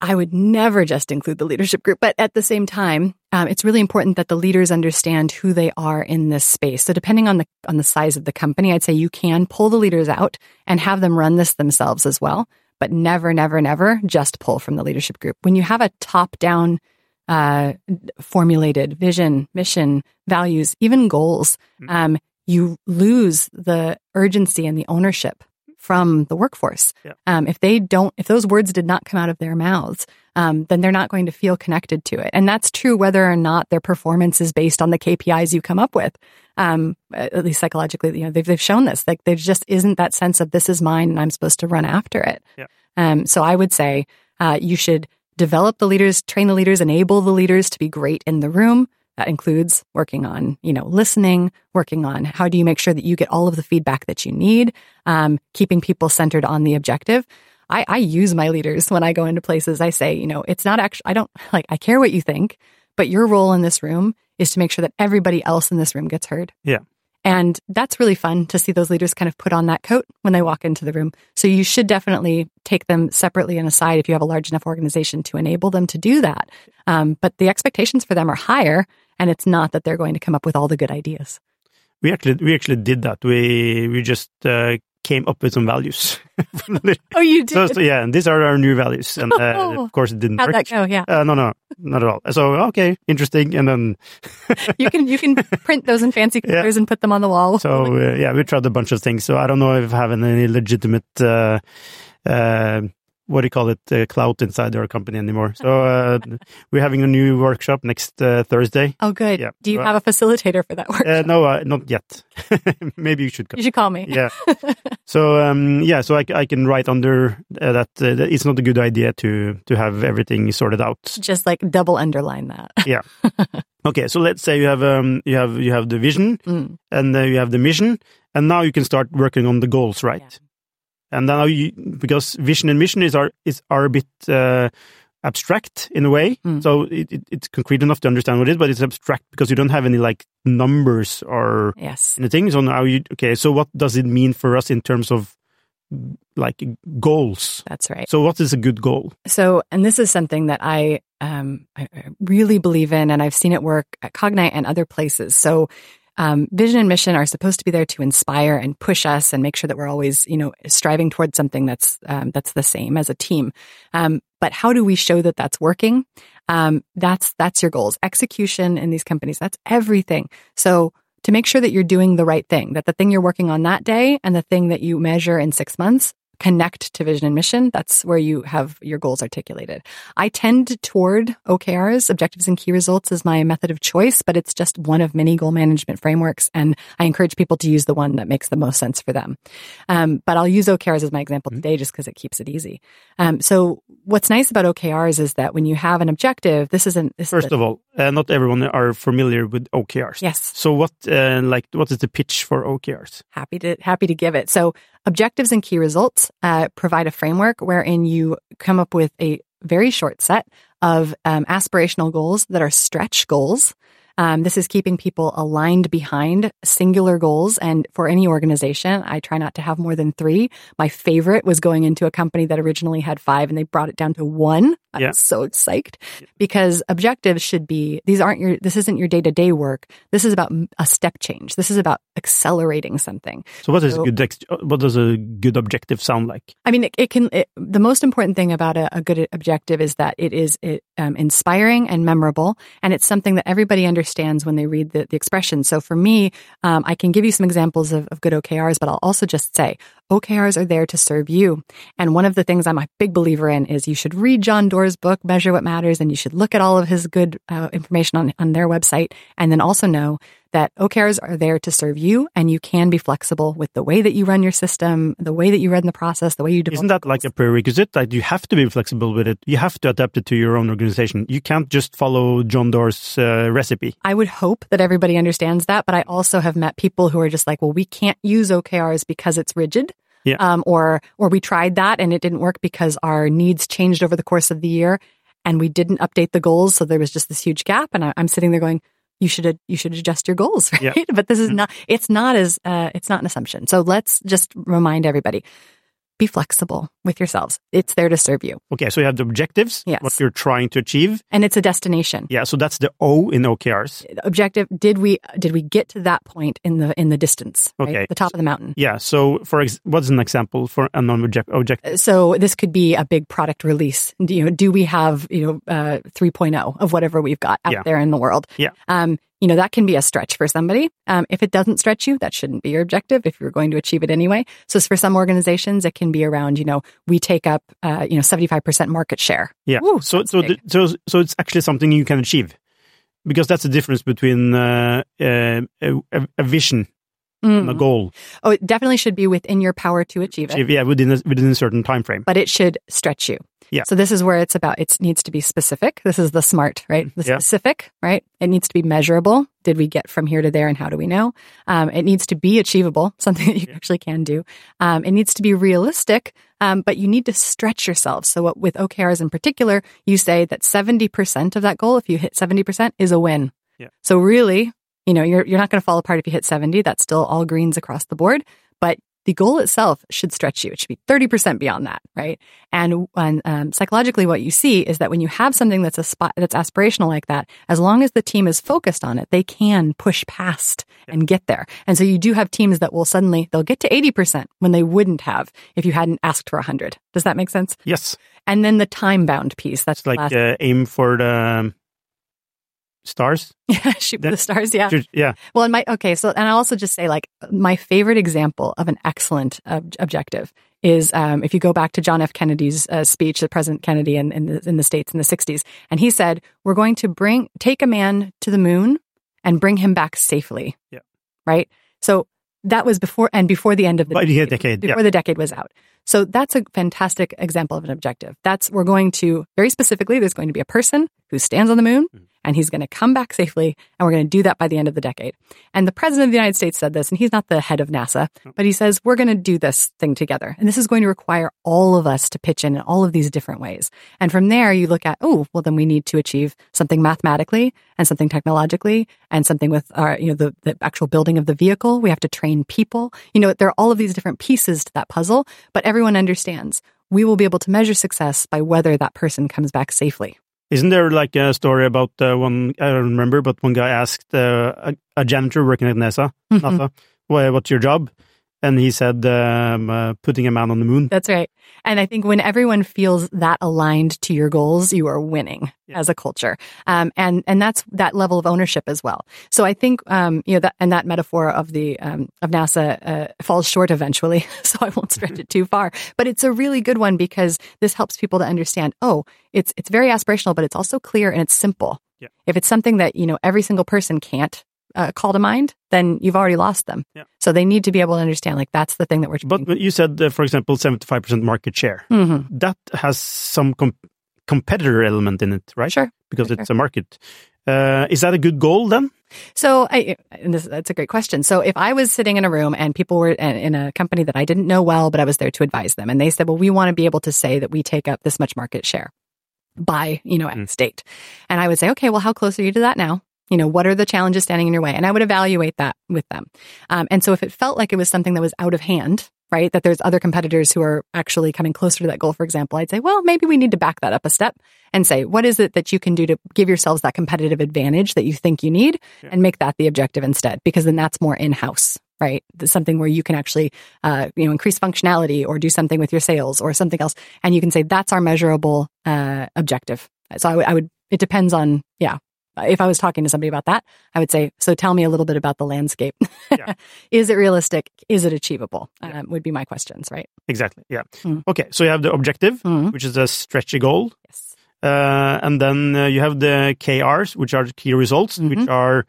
I would never just include the leadership group, but at the same time, um, it's really important that the leaders understand who they are in this space. So depending on the on the size of the company, I'd say you can pull the leaders out and have them run this themselves as well, but never, never, never just pull from the leadership group. When you have a top down uh, formulated vision, mission, values, even goals, um, you lose the urgency and the ownership from the workforce. Yeah. Um, if they don't, if those words did not come out of their mouths, um, then they're not going to feel connected to it. And that's true whether or not their performance is based on the KPIs you come up with. Um, at least psychologically, you know, they've, they've shown this. Like there just isn't that sense of this is mine and I'm supposed to run after it. Yeah. Um, so I would say, uh, you should develop the leaders, train the leaders, enable the leaders to be great in the room. That includes working on, you know, listening, working on how do you make sure that you get all of the feedback that you need, um, keeping people centered on the objective. I, I use my leaders when I go into places. I say, you know, it's not actually, I don't like, I care what you think, but your role in this room is to make sure that everybody else in this room gets heard. Yeah. And that's really fun to see those leaders kind of put on that coat when they walk into the room. So you should definitely take them separately and aside if you have a large enough organization to enable them to do that. Um, but the expectations for them are higher, and it's not that they're going to come up with all the good ideas. We actually we actually did that. We we just uh, came up with some values. Oh, you did? so, yeah, and these are our new values, and uh, of course it didn't How'd work. that go? Yeah. Uh, no, no, not at all. So okay, interesting, and then You can you can print those in fancy Yeah. colors and put them on the wall. so uh, yeah, we tried a bunch of things. So I don't know if I have any legitimate uh, uh, what do you call it uh, clout inside our company anymore. So uh, we're having a new workshop next uh, Thursday. oh, good. Yeah. Do you So, have a facilitator for that workshop? Uh, no, uh, not yet. Maybe you should come. you should call me. yeah. So um, yeah, so I, I can write under uh, that, uh, that it's not a good idea to to have everything sorted out. Just like double underline that. Yeah. okay, so let's say you have um you have you have the vision Mm. and uh, you have the mission, and now you can start working on the goals, right? Yeah. And now you because vision and mission is are is are a bit uh, abstract in a way, Mm. so it, it, it's concrete enough to understand what it is, but it's abstract because you don't have any like numbers or Yes. anything. So now you okay. So what does it mean for us in terms of like goals? That's right. So what is a good goal? So, and this is something that I, um, I really believe in, and I've seen it work at Cognite and other places. So, um, vision and mission are supposed to be there to inspire and push us and make sure that we're always, you know, striving towards something that's um, that's the same as a team. Um, but how do we show that that's working? Um, that's that's your goals. Execution in these companies, that's everything. So to make sure that you're doing the right thing, that the thing you're working on that day and the thing that you measure in six months connect to vision and mission. That's where you have your goals articulated. I tend toward OKRs, objectives and key results as my method of choice, but it's just one of many goal management frameworks. And I encourage people to use the one that makes the most sense for them. Um, but I'll use OKRs as my example today just because it keeps it easy. Um, so what's nice about OKRs is that when you have an objective, this isn't, this First is of all, uh, not everyone are familiar with OKRs. yes. So what, uh, like, what is the pitch for OKRs? happy to happy to give it. So objectives and key results uh, provide a framework wherein you come up with a very short set of um, aspirational goals that are stretch goals. Um, this is keeping people aligned behind singular goals. And for any organization, I try not to have more than three. My favorite was going into a company that originally had five and they brought it down to one. I Yeah. so psyched because objectives should be, these aren't your, this isn't your day to day work. This is about a step change. This is about accelerating something. So what is So- a good, ex- what does a good objective sound like? I mean, it, it can. It, the most important thing about a, a good objective is that it is it, um, inspiring and memorable, and it's something that everybody understands when they read the, the expression. So for me, um, I can give you some examples of, of good OKRs, but I'll also just say OKRs are there to serve you. And one of the things I'm a big believer in is you should read John Doerr's book, Measure What Matters, and you should look at all of his good uh, information on on their website, and then also know that OKRs are there to serve you, and you can be flexible with the way that you run your system, the way that you run the process, the way you develop. Isn't that like a prerequisite that you have to be flexible with it? You have to adapt it to your own organization. You can't just follow John Doerr's uh, recipe. I would hope that everybody understands that, but I also have met people who are just like, well, we can't use OKRs because it's rigid. Yeah. Um, or, or we tried that and it didn't work because our needs changed over the course of the year and we didn't update the goals. So there was just this huge gap. And I, I'm sitting there going, you should, you should adjust your goals, right? Yeah. But this is not, it's not as, uh, it's not an assumption. So let's just remind everybody, be flexible with yourselves. It's there to serve you Okay, so you have the objectives, Yes. what you're trying to achieve. and it's a destination. Yeah, so that's the O in OKRs. Objective. Did we, did we get to that point in the, in the distance? right? Okay. The top of the mountain. Yeah, so for ex- what's an example for a non-objective? Object- So this could be a big product release. Do, you know, do we have you know uh, 3.0 of whatever we've got out Yeah. there in the world? Yeah. Um, you know, that can be a stretch for somebody. Um, if it doesn't stretch you, that shouldn't be your objective if you're going to achieve it anyway. So for some organizations, it can be around, you know, we take up, uh, you know, 75% market share. Yeah. Woo, so so the, so so it's actually something you can achieve, because that's the difference between uh, uh, a, a vision and a Mm. goal. Oh, it definitely should be within your power to achieve it. Yeah, within a, within a certain time frame. but it should stretch you. Yeah. So this is where it's about, it needs to be specific. This is the smart, right? The Yeah. specific, right? It needs to be measurable. Did we get from here to there and how do we know? Um, it needs to be achievable, something that you actually can do. Um, it needs to be realistic, um, but you need to stretch yourself. So what, with OKRs in particular, you say that 70% of that goal, if you hit 70% is a win. Yeah. So really, you know, you're, you're not going to fall apart if you hit 70. That's still all greens across the board, but the goal itself should stretch you. It should be 30% beyond that, right? And, and um, psychologically, what you see is that when you have something that's a spot that's aspirational like that, as long as the team is focused on it, they can push past and get there. And so you do have teams that will suddenly they'll get to 80% when they wouldn't have if you hadn't asked for 100. Does that make sense? Yes, And then the time bound piece. That's like uh, aim for the um, stars. Yeah, shoot for the stars. Yeah. Yeah, Well, and my okay, so and I'll also just say like my favorite example of an excellent ob- objective is um, if you go back to John F. Kennedy's uh, speech, the President Kennedy in, in the in the states in the '60s, and he said, "We're going to bring take a man to the moon and bring him back safely." Yeah. Right. So that was before and before the end of the the decade. before Yeah, the decade was out. So that's a fantastic example of an objective. That's we're going to very specifically. There's going to be a person who stands on the moon, Mm-hmm. And he's going to come back safely, and we're going to do that by the end of the decade. And the president of the United States said this, and he's not the head of NASA, but he says we're going to do this thing together, and this is going to require all of us to pitch in in all of these different ways. And from there, you look at oh, well, then we need to achieve something mathematically and something technologically and something with our you know the the actual building of the vehicle. We have to train people. You know, there are all of these different pieces to that puzzle, but everyone understands we will be able to measure success by whether that person comes back safely. Isn't there like a story about uh, one? I don't remember, but one guy asked uh, a, a janitor working at NASA, Mhm. NASA, "Wha- "What's your job?" And he said, um, uh, "Putting a man on the moon." That's right. And I think when everyone feels that aligned to your goals, you are winning Yeah. as a culture. Um, and, and that's that level of ownership as well. So I think, um, you know, that, and that metaphor of the, um, of NASA, uh, falls short eventually. so I won't stretch it too far, but it's a really good one because this helps people to understand, oh, it's, it's very aspirational, but it's also clear and it's simple. Yeah. If it's something that, you know, every single person can't, uh, call to mind, then you've already lost them. Yeah. So they need to be able to understand, like, that's the thing that we're But but you said, uh, for example, seventy-five percent market share. Mhm. That has some com- competitor element in it, right? Sure. because sure. it's a market. Uh, is that a good goal then? So, I, and this, that's a great question. So, if I was sitting in a room and people were in a company that I didn't know well, but I was there to advise them, and they said, "Well, we want to be able to say that we take up this much market share by you know X date," and I would say, "Okay, well, how close are you to that now?" You know, what are the challenges standing in your way? And I would evaluate that with them. Um, and so, if it felt like it was something that was out of hand, right, that there's other competitors who are actually coming closer to that goal, for example, I'd say, well, maybe we need to back that up a step and say, what is it that you can do to give yourselves that competitive advantage that you think you need Yeah. and make that the objective instead? Because then that's more in house, right? That's something where you can actually, uh, you know, increase functionality or do something with your sales or something else. And you can say, that's our measurable, uh, objective. So I would, I would, it depends on, yeah. If I was talking to somebody about that, I would say, so tell me a little bit about the landscape. Yeah. is it realistic? Is it achievable? Yeah. Um, would be my questions, right? Exactly. Yeah. Mm. Okay. So you have the objective, Mhm. which is a stretchy goal, Yes. uh, and then uh, you have the KRs, which are the key results, which Mhm. are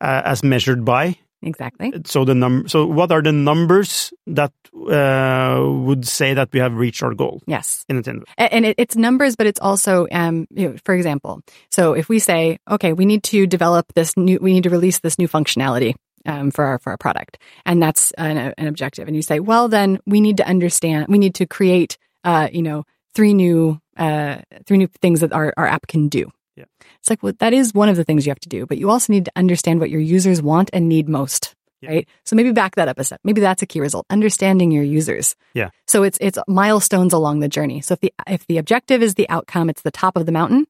uh, as measured by. Exactly. So the num. So what are the numbers that uh, would say that we have reached our goal Yes. in the end? And it's numbers, but it's also, um, you know, for example, so if we say, okay, we need to develop this new, we need to release this new functionality. Um, for our for our product, and that's an, an objective. And you say, well, then we need to understand. We need to create, uh, you know, three new uh, three new things that our, our app can do. Yeah. It's like well, that is one of the things you have to do, but you also need to understand what your users want and need most. Yeah. Right. So maybe back that up a step. Maybe that's a key result. Understanding your users. Yeah. So it's it's milestones along the journey. So if the if the objective is the outcome, it's the top of the mountain.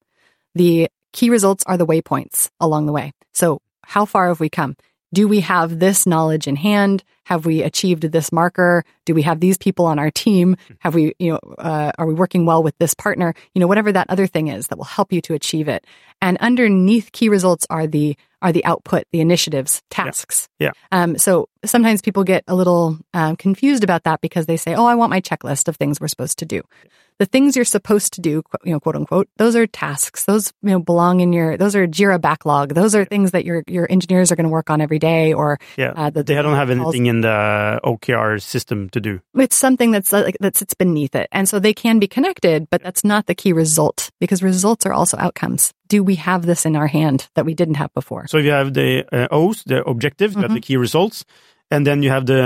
The key results are the waypoints along the way. So how far have we come? Do we have this knowledge in hand? Have we achieved this marker? Do we have these people on our team? Have we, you know, uh, are we working well with this partner? You know, whatever that other thing is that will help you to achieve it. And underneath key results are the are the output, the initiatives, tasks. Yeah. Um, so sometimes people get a little um, confused about that because they say, "Oh, I want my checklist of things we're supposed to do." The things you're supposed to do, you know, quote unquote, those are tasks. Those you know belong in your. Those are Jira backlog. Those are things that your your engineers are going to work on every day. Or Yeah, uh, the, they don't have anything in the uh, OKR system to do. it's something that's uh, like that sits beneath it and so they can be connected but that's not the key result because results are also outcomes do we have this in our hand that we didn't have before So you have the uh, O's, the objective, you have the mm-hmm. key results, and then you have the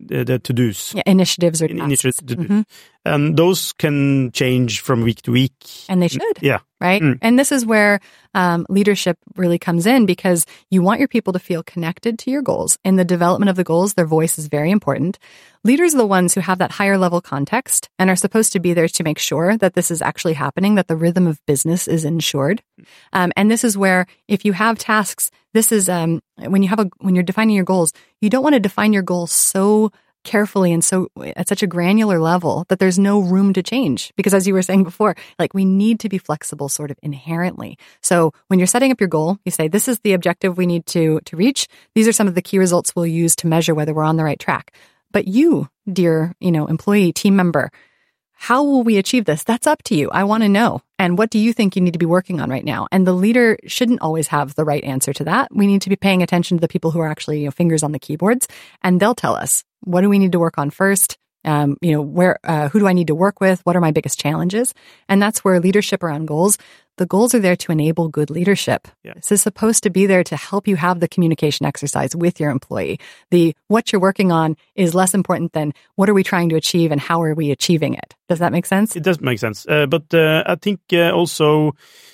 the, the to dos. yeah, initiatives or In- tasks. initiative to do. Mm-hmm. And those can change from week to week. and they should Yeah. right Mm. and this is where um, leadership really comes in because you want your people to feel connected to your goals in the development of the goals their voice is very important leaders are the ones who have that higher level context and are supposed to be there to make sure that this is actually happening that the rhythm of business is ensured um, and this is where if you have tasks this is um, when you have a when you're defining your goals you don't want to define your goals so carefully and so at such a granular level that there's no room to change. Because as you were saying before like we need to be flexible sort of inherently. So when you're setting up your goal you say this is the objective we need to to reach. These are some of the key results we'll use to measure whether we're on the right track. But you dear you know employee team member how will we achieve this? That's up to you. I want to know. And what do you think you need to be working on right now? And the leader shouldn't always have the right answer to that. We need to be paying attention to the people who are actually you know, fingers on the keyboards, and they'll tell us what do we need to work on first. Um, you know, where uh, who do I need to work with? What are my biggest challenges? And that's where leadership around goals. The goals are there to enable good leadership. Yeah. This is supposed to be there to help you have the communication exercise with your employee. The what you're working on is less important than what are we trying to achieve and how are we achieving it. Does that make sense? It does make sense. Uh, but uh, I think uh, also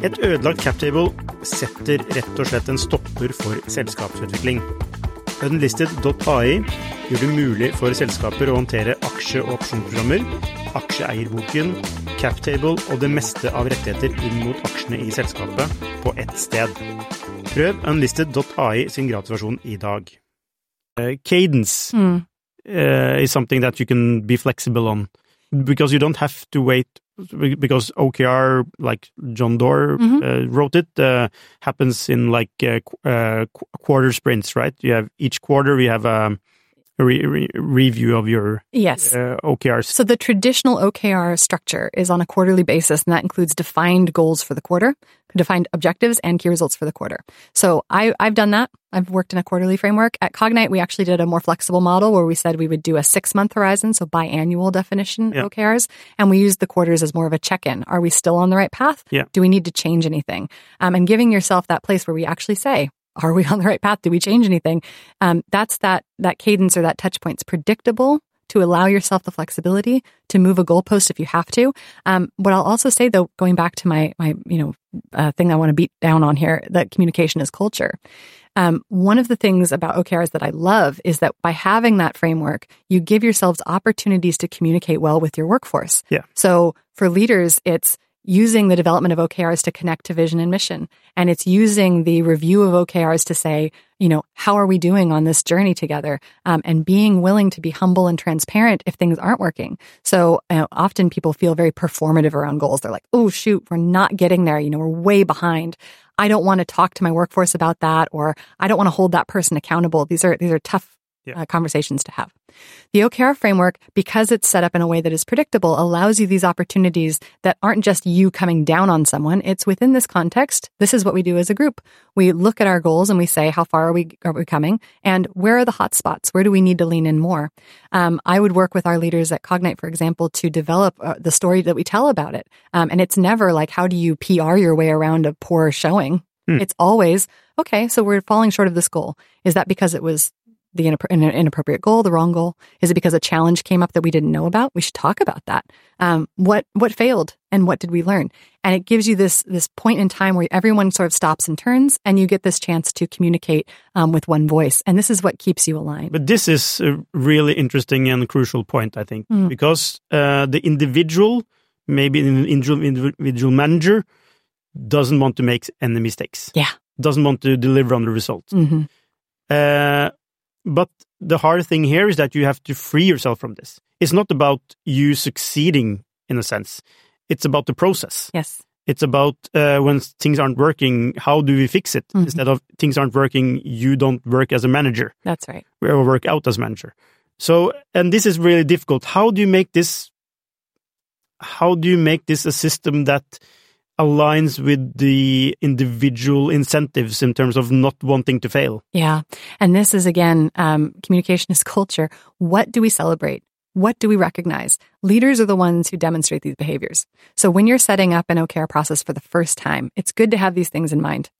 Et ødelagt captable setter rett og slett en stopper for selskapsutvikling. Unlisted.ai gjør det mulig for selskaper å håndtere aksje- og opsjonsprogrammer, aksjeeierboken, captable og det meste av rettigheter inn mot aksjene i selskapet på ett sted. Prøv Unlisted.ai sin gratisversjon i dag. Uh, cadence Mm. uh, is something that you can be flexible on because you don't have to wait because OKR, like John Doerr Mhm. uh, wrote it, uh, happens in like uh, qu- uh, quarter sprints, right? You have each quarter, we have um, a re- re- review of your Yes. uh, OKRs. So the traditional OKR structure is on a quarterly basis, and that includes defined goals for the quarter, defined objectives, and key results for the quarter. So I, I've done that. I've worked in a quarterly framework. At Cognite, we actually did a more flexible model where we said we would do a six month horizon, so biannual definition Yeah. OKRs, and we used the quarters as more of a check in. Are we still on the right path? Yeah. Do we need to change anything? Um, and giving yourself that place where we actually say, are we on the right path? Do we change anything? Um, that's that that cadence or that touch point's predictable to allow yourself the flexibility to move a goalpost if you have to. Um, what I'll also say though, going back to my my you know uh, thing I want to beat down on here, that communication is culture. Um, one of the things about OKRs that I love is that by having that framework, you give yourselves opportunities to communicate well with your workforce. Yeah. So for leaders, it's using the development of OKRs to connect to vision and mission. And it's using the review of OKRs to say, you know, how are we doing on this journey together? Um, and being willing to be humble and transparent if things aren't working. So you know, often people feel very performative around goals. They're like, oh, shoot, we're not getting there. You know, we're way behind. I don't want to talk to my workforce about that, or I don't want to hold that person accountable. These are, these are tough Yeah. uh, conversations to have. The OKR framework, because it's set up in a way that is predictable, allows you these opportunities that aren't just you coming down on someone. It's within this context. This is what we do as a group. We look at our goals and we say, how far are we, are we coming? And where are the hot spots? Where do we need to lean in more? Um, I would work with our leaders at Cognite, for example, to develop uh, the story that we tell about it. Um, and it's never like, how do you PR your way around a poor showing? Hmm. It's always, okay, so we're falling short of this goal. Is that because it was the inappropriate goal, the wrong goal? Is it because a challenge came up that we didn't know about? We should talk about that. Um, what what failed and what did we learn? And it gives you this this point in time where everyone sort of stops and turns, and you get this chance to communicate um, with one voice. And this is what keeps you aligned. But this is a really interesting and crucial point, I think, mm. because uh, the individual, maybe an individual, individual manager, doesn't want to make any mistakes. Yeah, doesn't want to deliver on the results. Mm-hmm. Uh, but the hard thing here is that you have to free yourself from this. It's not about you succeeding in a sense. It's about the process. Yes. It's about uh, when things aren't working, how do we fix it? Mm-hmm. Instead of things aren't working, you don't work as a manager. That's right. Or work out as manager. So, and this is really difficult. How do you make this? How do you make this a system that aligns with the individual incentives in terms of not wanting to fail. Yeah. And this is again, um, communication is culture. What do we celebrate? What do we recognize? Leaders are the ones who demonstrate these behaviors. So when you're setting up an OKR process for the first time, it's good to have these things in mind.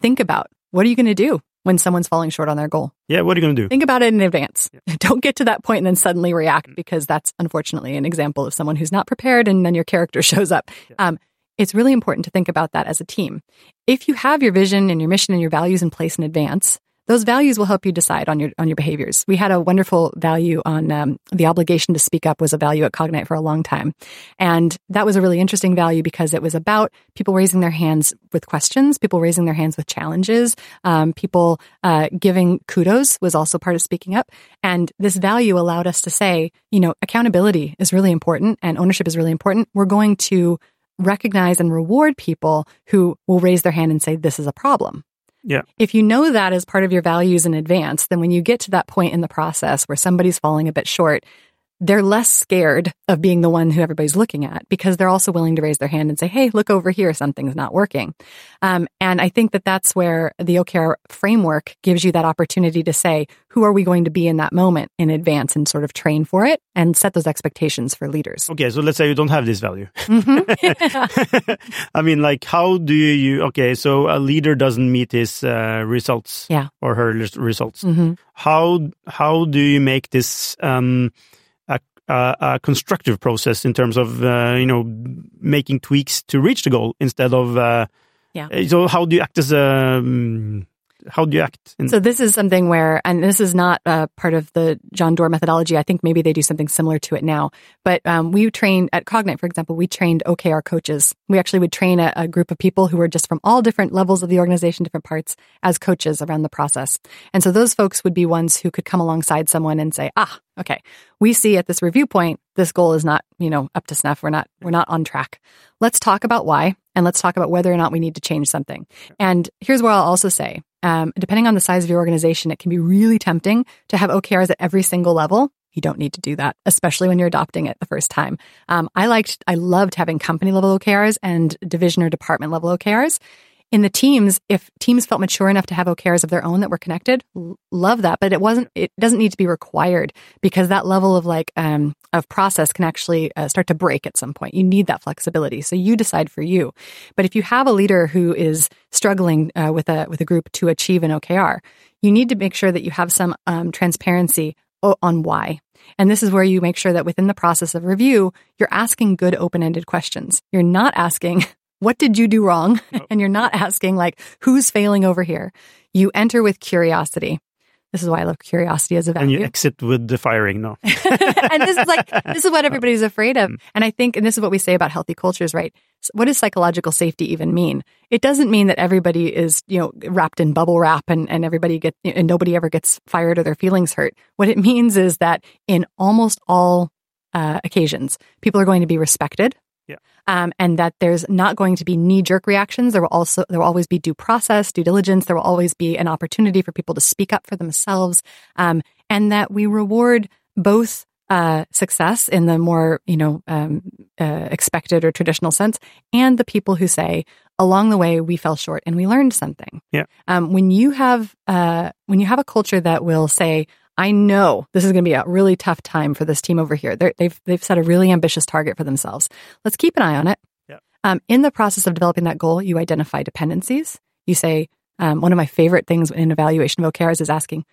Think about what are you going to do when someone's falling short on their goal? Yeah, what are you going to do? Think about it in advance. Yeah. Don't get to that point and then suddenly react because that's unfortunately an example of someone who's not prepared and then your character shows up. Yeah. Um, it's really important to think about that as a team. If you have your vision and your mission and your values in place in advance, those values will help you decide on your on your behaviors. We had a wonderful value on um, the obligation to speak up was a value at Cognite for a long time, and that was a really interesting value because it was about people raising their hands with questions, people raising their hands with challenges, um, people uh, giving kudos was also part of speaking up, and this value allowed us to say, you know, accountability is really important and ownership is really important. We're going to recognize and reward people who will raise their hand and say, this is a problem. Yeah. If you know that as part of your values in advance, then when you get to that point in the process where somebody's falling a bit short, they're less scared of being the one who everybody's looking at because they're also willing to raise their hand and say, Hey, look over here. Something's not working. Um, and I think that that's where the OKR framework gives you that opportunity to say, who are we going to be in that moment in advance and sort of train for it and set those expectations for leaders. Okay. So let's say you don't have this value. Mm-hmm. I mean, like, how do you, okay. So a leader doesn't meet his uh, results yeah. or her results. Mm-hmm. How, how do you make this, um, uh, a constructive process in terms of uh, you know making tweaks to reach the goal instead of uh, yeah. So how do you act as a um, how do you act? In- so this is something where, and this is not a part of the John Doerr methodology. I think maybe they do something similar to it now. But um, we trained at Cognite, for example, we trained OKR coaches. We actually would train a, a, group of people who were just from all different levels of the organization, different parts, as coaches around the process. And so those folks would be ones who could come alongside someone and say, "Ah, okay, we see at this review point this goal is not, you know, up to snuff. We're not we're not on track. Let's talk about why." And let's talk about whether or not we need to change something. And here's what I'll also say. Um, depending on the size of your organization, it can be really tempting to have OKRs at every single level. You don't need to do that, especially when you're adopting it the first time. Um, I liked, I loved having company level OKRs and division or department level OKRs in the teams, if teams felt mature enough to have OKRs of their own that were connected, love that. But it wasn't, it doesn't need to be required because that level of like, um, of process can actually uh, start to break at some point. You need that flexibility. So you decide for you. But if you have a leader who is struggling uh, with a, with a group to achieve an OKR, you need to make sure that you have some um, transparency on why. And this is where you make sure that within the process of review, you're asking good open ended questions. You're not asking, what did you do wrong? And you're not asking like, who's failing over here? You enter with curiosity. This is why I love curiosity as a value. And you exit with the firing, no? and this is like, this is what everybody's afraid of. Mm. And I think, and this is what we say about healthy cultures, right? What does psychological safety even mean? It doesn't mean that everybody is, you know, wrapped in bubble wrap and, and everybody get, and nobody ever gets fired or their feelings hurt. What it means is that in almost all uh, occasions, people are going to be respected yeah. Um, and that there's not going to be knee jerk reactions. There will also there will always be due process, due diligence. There will always be an opportunity for people to speak up for themselves, um, and that we reward both uh, success in the more you know um, uh, expected or traditional sense, and the people who say along the way we fell short and we learned something. Yeah. Um, when you have uh, when you have a culture that will say I know this is going to be a really tough time for this team over here. they have they've, they've set a really ambitious target for themselves. Let's keep an eye on it. Yeah. Um, in the process of developing that goal, you identify dependencies. You say, um, one of my favorite things in evaluation of OKRs is asking,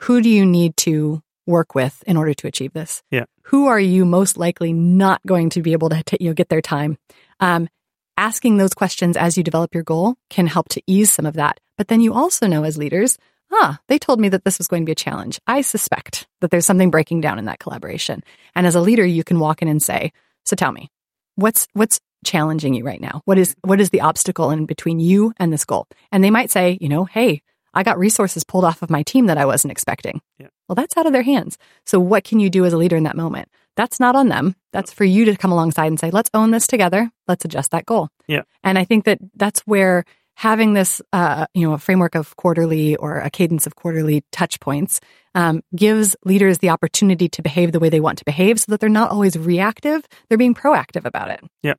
who do you need to work with in order to achieve this? Yeah. Who are you most likely not going to be able to you know, get their time? Um, asking those questions as you develop your goal can help to ease some of that. But then you also know as leaders, ah, they told me that this was going to be a challenge. I suspect that there's something breaking down in that collaboration. And as a leader, you can walk in and say, so tell me, what's, what's challenging you right now? What is, what is the obstacle in between you and this goal? And they might say, you know, hey, I got resources pulled off of my team that I wasn't expecting. Yeah. Well, that's out of their hands. So what can you do as a leader in that moment? That's not on them. That's for you to come alongside and say, let's own this together. Let's adjust that goal. Yeah. And I think that that's where having this, uh, you know, a framework of quarterly or a cadence of quarterly touch points um, gives leaders the opportunity to behave the way they want to behave so that they're not always reactive. They're being proactive about it. Yeah.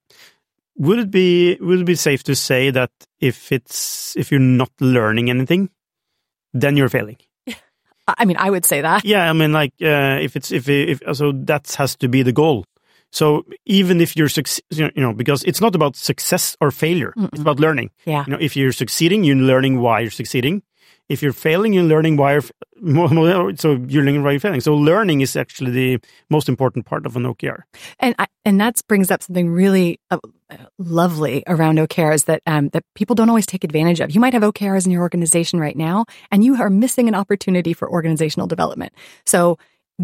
Would it be would it be safe to say that if it's if you're not learning anything, then you're failing? I mean, I would say that. Yeah, I mean, like uh, if it's if if so, that has to be the goal. So even if you're you know, because it's not about success or failure, Mm-mm. it's about learning. Yeah. You know, if you're succeeding, you're learning why you're succeeding. If you're failing, you're learning why. You're, so you're learning why you're failing. So learning is actually the most important part of an OKR. And I, and that brings up something really uh, lovely around OKRs that um, that people don't always take advantage of. You might have OKRs in your organization right now, and you are missing an opportunity for organizational development. So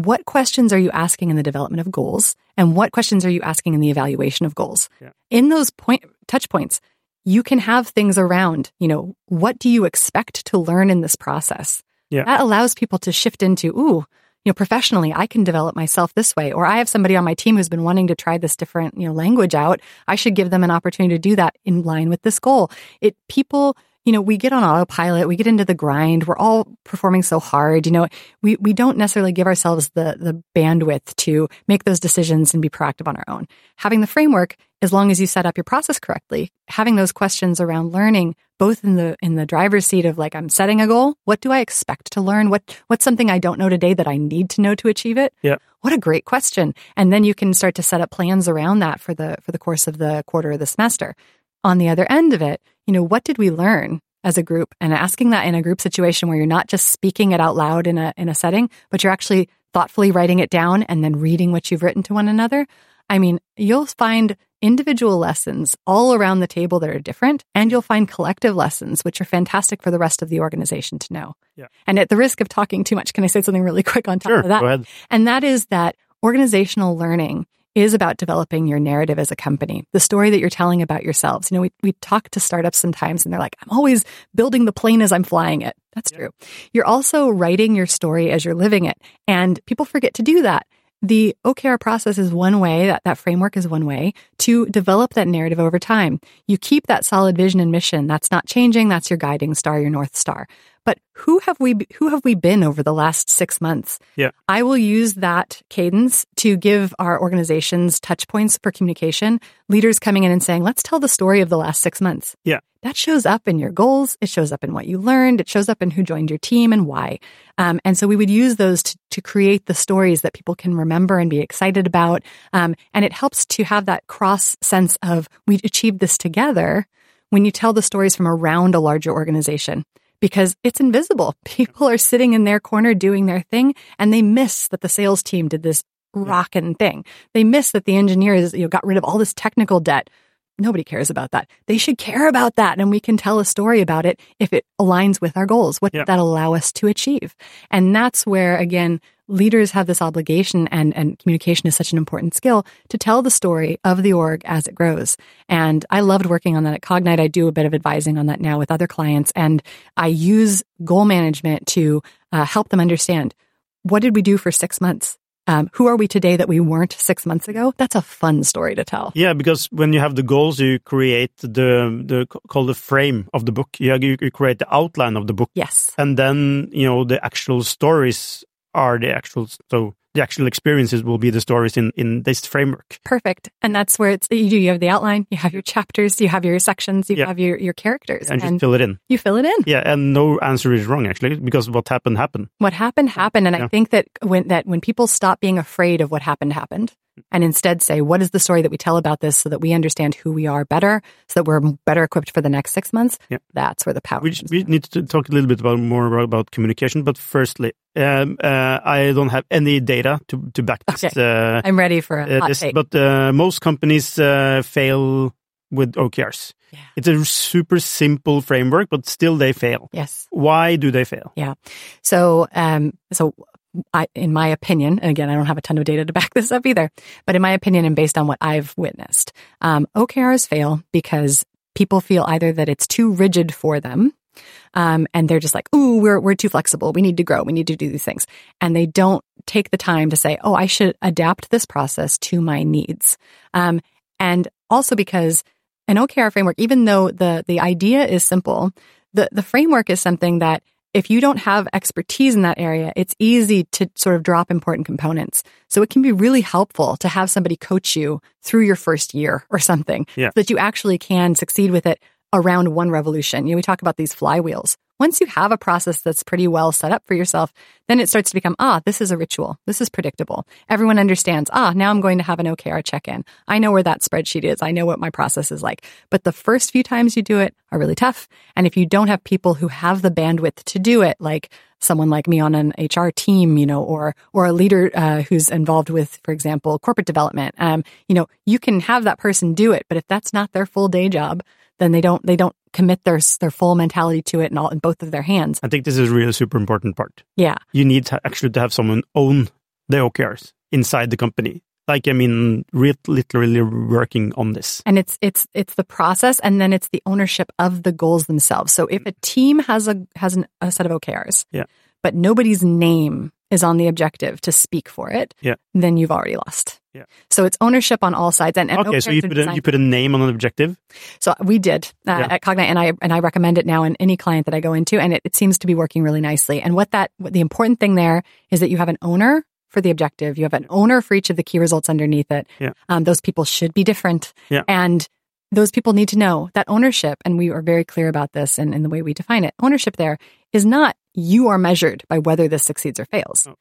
what questions are you asking in the development of goals? And what questions are you asking in the evaluation of goals? Yeah. in those point touch points you can have things around you know what do you expect to learn in this process? Yeah. that allows people to shift into ooh you know professionally i can develop myself this way or i have somebody on my team who's been wanting to try this different you know language out. I should give them an opportunity to do that in line with this goal. It people you know, we get on autopilot, we get into the grind, we're all performing so hard, you know, we, we don't necessarily give ourselves the, the bandwidth to make those decisions and be proactive on our own. Having the framework, as long as you set up your process correctly, having those questions around learning, both in the, in the driver's seat of like, I'm setting a goal. What do I expect to learn? What, what's something I don't know today that I need to know to achieve it? Yeah. What a great question. And then you can start to set up plans around that for the, for the course of the quarter or the semester on the other end of it, you know, what did we learn as a group? And asking that in a group situation where you're not just speaking it out loud in a in a setting, but you're actually thoughtfully writing it down and then reading what you've written to one another. I mean, you'll find individual lessons all around the table that are different, and you'll find collective lessons, which are fantastic for the rest of the organization to know. Yeah. And at the risk of talking too much, can I say something really quick on top sure, of that? And that is that organizational learning is about developing your narrative as a company, the story that you're telling about yourselves. You know, we, we talk to startups sometimes and they're like, I'm always building the plane as I'm flying it. That's yeah. true. You're also writing your story as you're living it. And people forget to do that. The OKR process is one way, that, that framework is one way to develop that narrative over time. You keep that solid vision and mission. That's not changing. That's your guiding star, your North Star. But who have we who have we been over the last six months? Yeah. I will use that cadence to give our organizations touch points for communication. Leaders coming in and saying, let's tell the story of the last six months. Yeah. That shows up in your goals. It shows up in what you learned. It shows up in who joined your team and why. Um, and so we would use those to, to create the stories that people can remember and be excited about. Um, and it helps to have that cross sense of we achieved this together when you tell the stories from around a larger organization because it's invisible. People are sitting in their corner doing their thing and they miss that the sales team did this rockin' thing. They miss that the engineers, you know, got rid of all this technical debt. Nobody cares about that. They should care about that. And we can tell a story about it if it aligns with our goals. What yeah. that allow us to achieve? And that's where, again, leaders have this obligation and, and communication is such an important skill to tell the story of the org as it grows. And I loved working on that at Cognite. I do a bit of advising on that now with other clients and I use goal management to uh, help them understand what did we do for six months? Um, who are we today that we weren't six months ago? That's a fun story to tell. Yeah, because when you have the goals, you create the the called the frame of the book. You, you create the outline of the book. Yes, and then you know the actual stories are the actual so the actual experiences will be the stories in in this framework. Perfect, and that's where it's you do. You have the outline, you have your chapters, you have your sections, you yeah. have your your characters, and, and just fill it in. You fill it in. Yeah, and no answer is wrong actually because what happened happened. What happened happened, and yeah. I think that when that when people stop being afraid of what happened happened, and instead say, what is the story that we tell about this so that we understand who we are better, so that we're better equipped for the next six months? Yeah. That's where the power we, we need to talk a little bit about more about communication. But firstly, Um, uh, I don't have any data to, to back this. Okay. Uh, I'm ready for a uh, hot this take. but uh, most companies uh, fail with OKRs. Yeah. It's a super simple framework, but still they fail. yes. Why do they fail? Yeah. So, um, so I, in my opinion, and again, I don't have a ton of data to back this up either, but in my opinion, and based on what I've witnessed, um, OKRs fail because people feel either that it's too rigid for them, um, and they're just like, "Ooh, we're we're too flexible. We need to grow. We need to do these things," and they don't take the time to say, "Oh, I should adapt this process to my needs," um, and also because an OKR framework, even though the the idea is simple, the the framework is something that if you don't have expertise in that area, it's easy to sort of drop important components. So it can be really helpful to have somebody coach you through your first year or something Yeah. so that you actually can succeed with it around one revolution. You know, we talk about these flywheels. Once you have a process that's pretty well set up for yourself, then it starts to become, ah, this is a ritual. This is predictable. Everyone understands, ah, now I'm going to have an OKR check in. I know where that spreadsheet is. I know what my process is like. But the first few times you do it are really tough. And if you don't have people who have the bandwidth to do it, like someone like me on an HR team, you know, or or a leader uh, who's involved with, for example, corporate development, um, you know, you can have that person do it. But if that's not their full day job, then they don't they don't commit their their full mentality to it and all in both of their hands. I think this is a really super important part. Yeah, You need to actually to have someone own the OKRs inside the company. Like, I mean, re- literally working on this. and it's it's it's the process, and then it's the ownership of the goals themselves. So if a team has a has an, a set of OKRs, Yeah. but nobody's name is on the objective to speak for it, Yeah. then you've already lost. Yeah. So it's ownership on all sides. And, and Okay, so you put a, you put a name on an objective. So we did uh, Yeah. at Cognite, and I and I recommend it now in any client that I go into, and it, it seems to be working really nicely. And what that what the important thing there is that you have an owner for the objective, you have an owner for each of the key results underneath it. Yeah. Um, those people should be different, Yeah. and those people need to know that ownership. And we are very clear about this, and in the way we define it, ownership there is not you are measured by whether this succeeds or fails. Oh.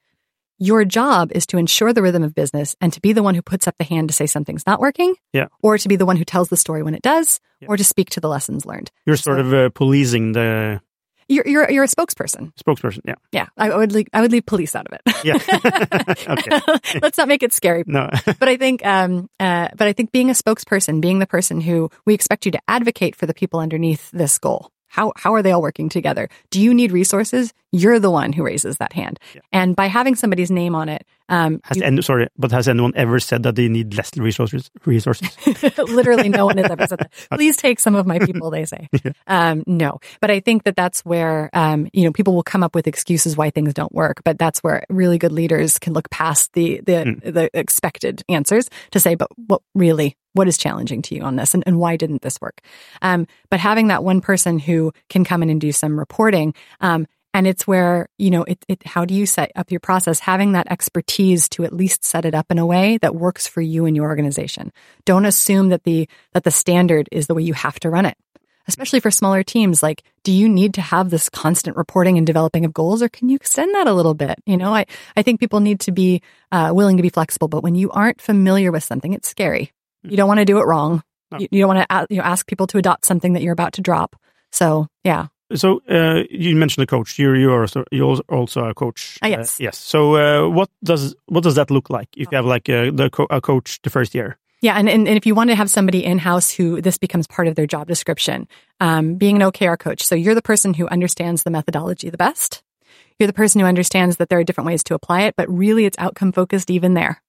Your job is to ensure the rhythm of business and to be the one who puts up the hand to say something's not working, Yeah. or to be the one who tells the story when it does, Yeah. or to speak to the lessons learned. You're sort So- of uh, policing the You're you're you're a spokesperson. spokesperson. Yeah. Yeah, I would leave, I would leave police out of it. Yeah. Okay. Let's not make it scary. No. But I think, um, uh, but I think being a spokesperson, being the person who we expect you to advocate for the people underneath this goal. How how are they all working together? Do you need resources? You're the one who raises that hand, Yeah. and by having somebody's name on it, um, Has you- any, sorry, but has anyone ever said that they need less resources? Resources? Literally, no one has ever said that. Please take some of my people, they say. Um, no, but I think that that's where, um, you know, people will come up with excuses why things don't work, but that's where really good leaders can look past the, the, the expected answers to say, but what really, what is challenging to you on this and, and why didn't this work? Um, but having that one person who can come in and do some reporting, um, and it's where, you know, it, it, how do you set up your process? Having that expertise to at least set it up in a way that works for you and your organization. Don't assume that the, that the standard is the way you have to run it. Especially for smaller teams, like, do you need to have this constant reporting and developing of goals, or can you extend that a little bit? You know, I, I think people need to be uh, willing to be flexible, but when you aren't familiar with something, it's scary. You don't want to do it wrong. No. You, you don't want to you know, ask people to adopt something that you're about to drop. So, yeah. So uh, you mentioned a coach. You're you are also, you're also a coach. Ah, yes. Uh, yes. So uh, what does what does that look like if you have like a, the co- a coach the first year? Yeah, and, and, and if you want to have somebody in house who this becomes part of their job description, um, being an OKR coach. So you're the person who understands the methodology the best. You're the person who understands that there are different ways to apply it, but really it's outcome focused even there.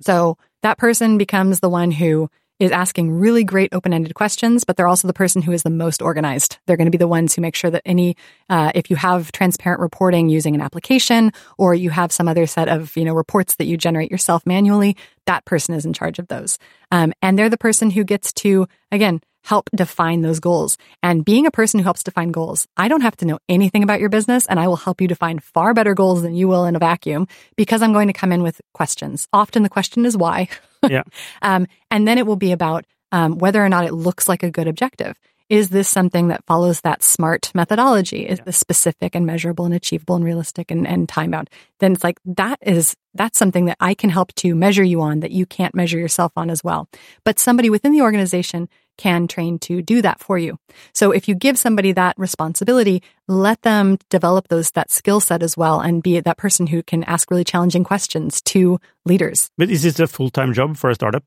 So that person becomes the one who is asking really great open-ended questions, but they're also the person who is the most organized. They're going to be the ones who make sure that any, uh, if you have transparent reporting using an application or you have some other set of, you know, reports that you generate yourself manually, that person is in charge of those. Um, and they're the person who gets to, again, help define those goals. And being a person who helps define goals, I don't have to know anything about your business and I will help you define far better goals than you will in a vacuum because I'm going to come in with questions. Often the question is why. Yeah. um, and then it will be about um, whether or not it looks like a good objective. Is this something that follows that SMART methodology? Is this specific and measurable and achievable and realistic and, and time bound? Then it's like that is that's something that I can help to measure you on that you can't measure yourself on as well. But somebody within the organization can train to do that for you. So if you give somebody that responsibility, let them develop those, that skill set as well and be that person who can ask really challenging questions to leaders. But is this a full-time job for a startup?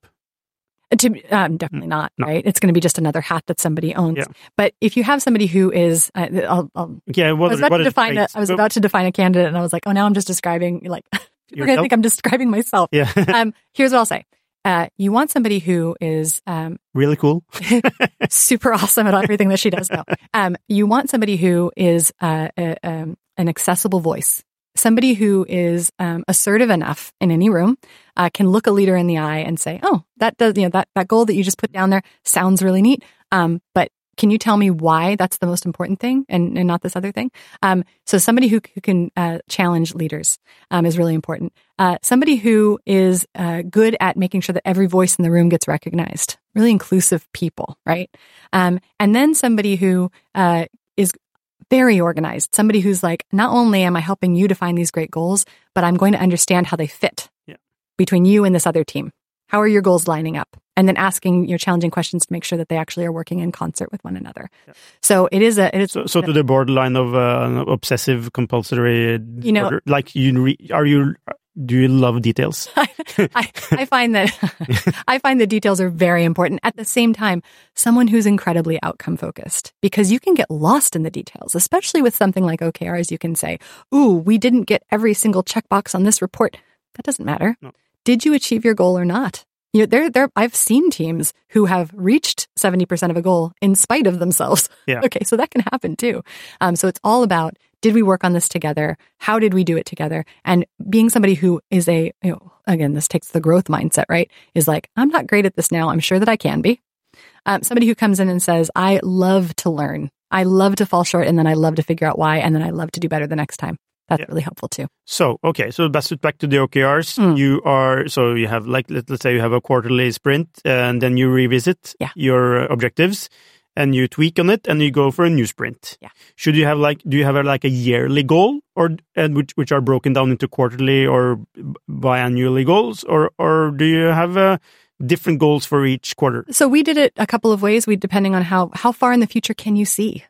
To, um, definitely not, No. right? It's going to be just another hat that somebody owns. Yeah. But if you have somebody who is, uh, I'll, I'll Yeah, what, I was about to define a? I was about to define a candidate, and I was like, oh, now I'm just describing like going to think I'm describing myself. Yeah, um, here's what I'll say: uh, you want somebody who is um, really cool. super awesome at everything that she does. No, um, you want somebody who is uh, a, um, an accessible voice. Somebody who is um, assertive enough in any room uh, can look a leader in the eye and say, "Oh, that does you know that that goal that you just put down there sounds really neat." Um, but can you tell me why that's the most important thing and, and not this other thing? Um, so somebody who, who can uh, challenge leaders um, is really important. Uh, somebody who is uh, good at making sure that every voice in the room gets recognized. Really inclusive people, right? Um, and then somebody who uh, is very organized. Somebody who's like, not only am I helping you define these great goals, but I'm going to understand how they fit Yeah. between you and this other team. How are your goals lining up? And then asking your challenging questions to make sure that they actually are working in concert with one another. Yeah. So it is a it is So, so to the borderline of uh, obsessive compulsory You know- disorder. like you re- are you do you love details? I, I find that I find the details are very important. At the same time, someone who's incredibly outcome focused because you can get lost in the details, especially with something like OKRs. You can say, "Ooh, we didn't get every single checkbox on this report." That doesn't matter. No. Did you achieve your goal or not? You know, there, there. I've seen teams who have reached seventy percent of a goal in spite of themselves. Yeah. Okay, so that can happen too. Um, so it's all about did we work on this together? How did we do it together? And being somebody who is a, you know, again, this takes the growth mindset, right? Is like, I'm not great at this now. I'm sure that I can be. Um, somebody who comes in and says, I love to learn. I love to fall short and then I love to figure out why. And then I love to do better the next time. That's Yeah. really helpful too. So okay, so back to back to the OKRs. Mm. You are so you have like let, let's say you have a quarterly sprint, and then you revisit Yeah. your objectives, and you tweak on it, and you go for a new sprint. Yeah. Should you have like do you have a, like a yearly goal, or and which which are broken down into quarterly or biannually goals, or or do you have uh, different goals for each quarter? So we did it a couple of ways. We depending on how how far in the future can you see.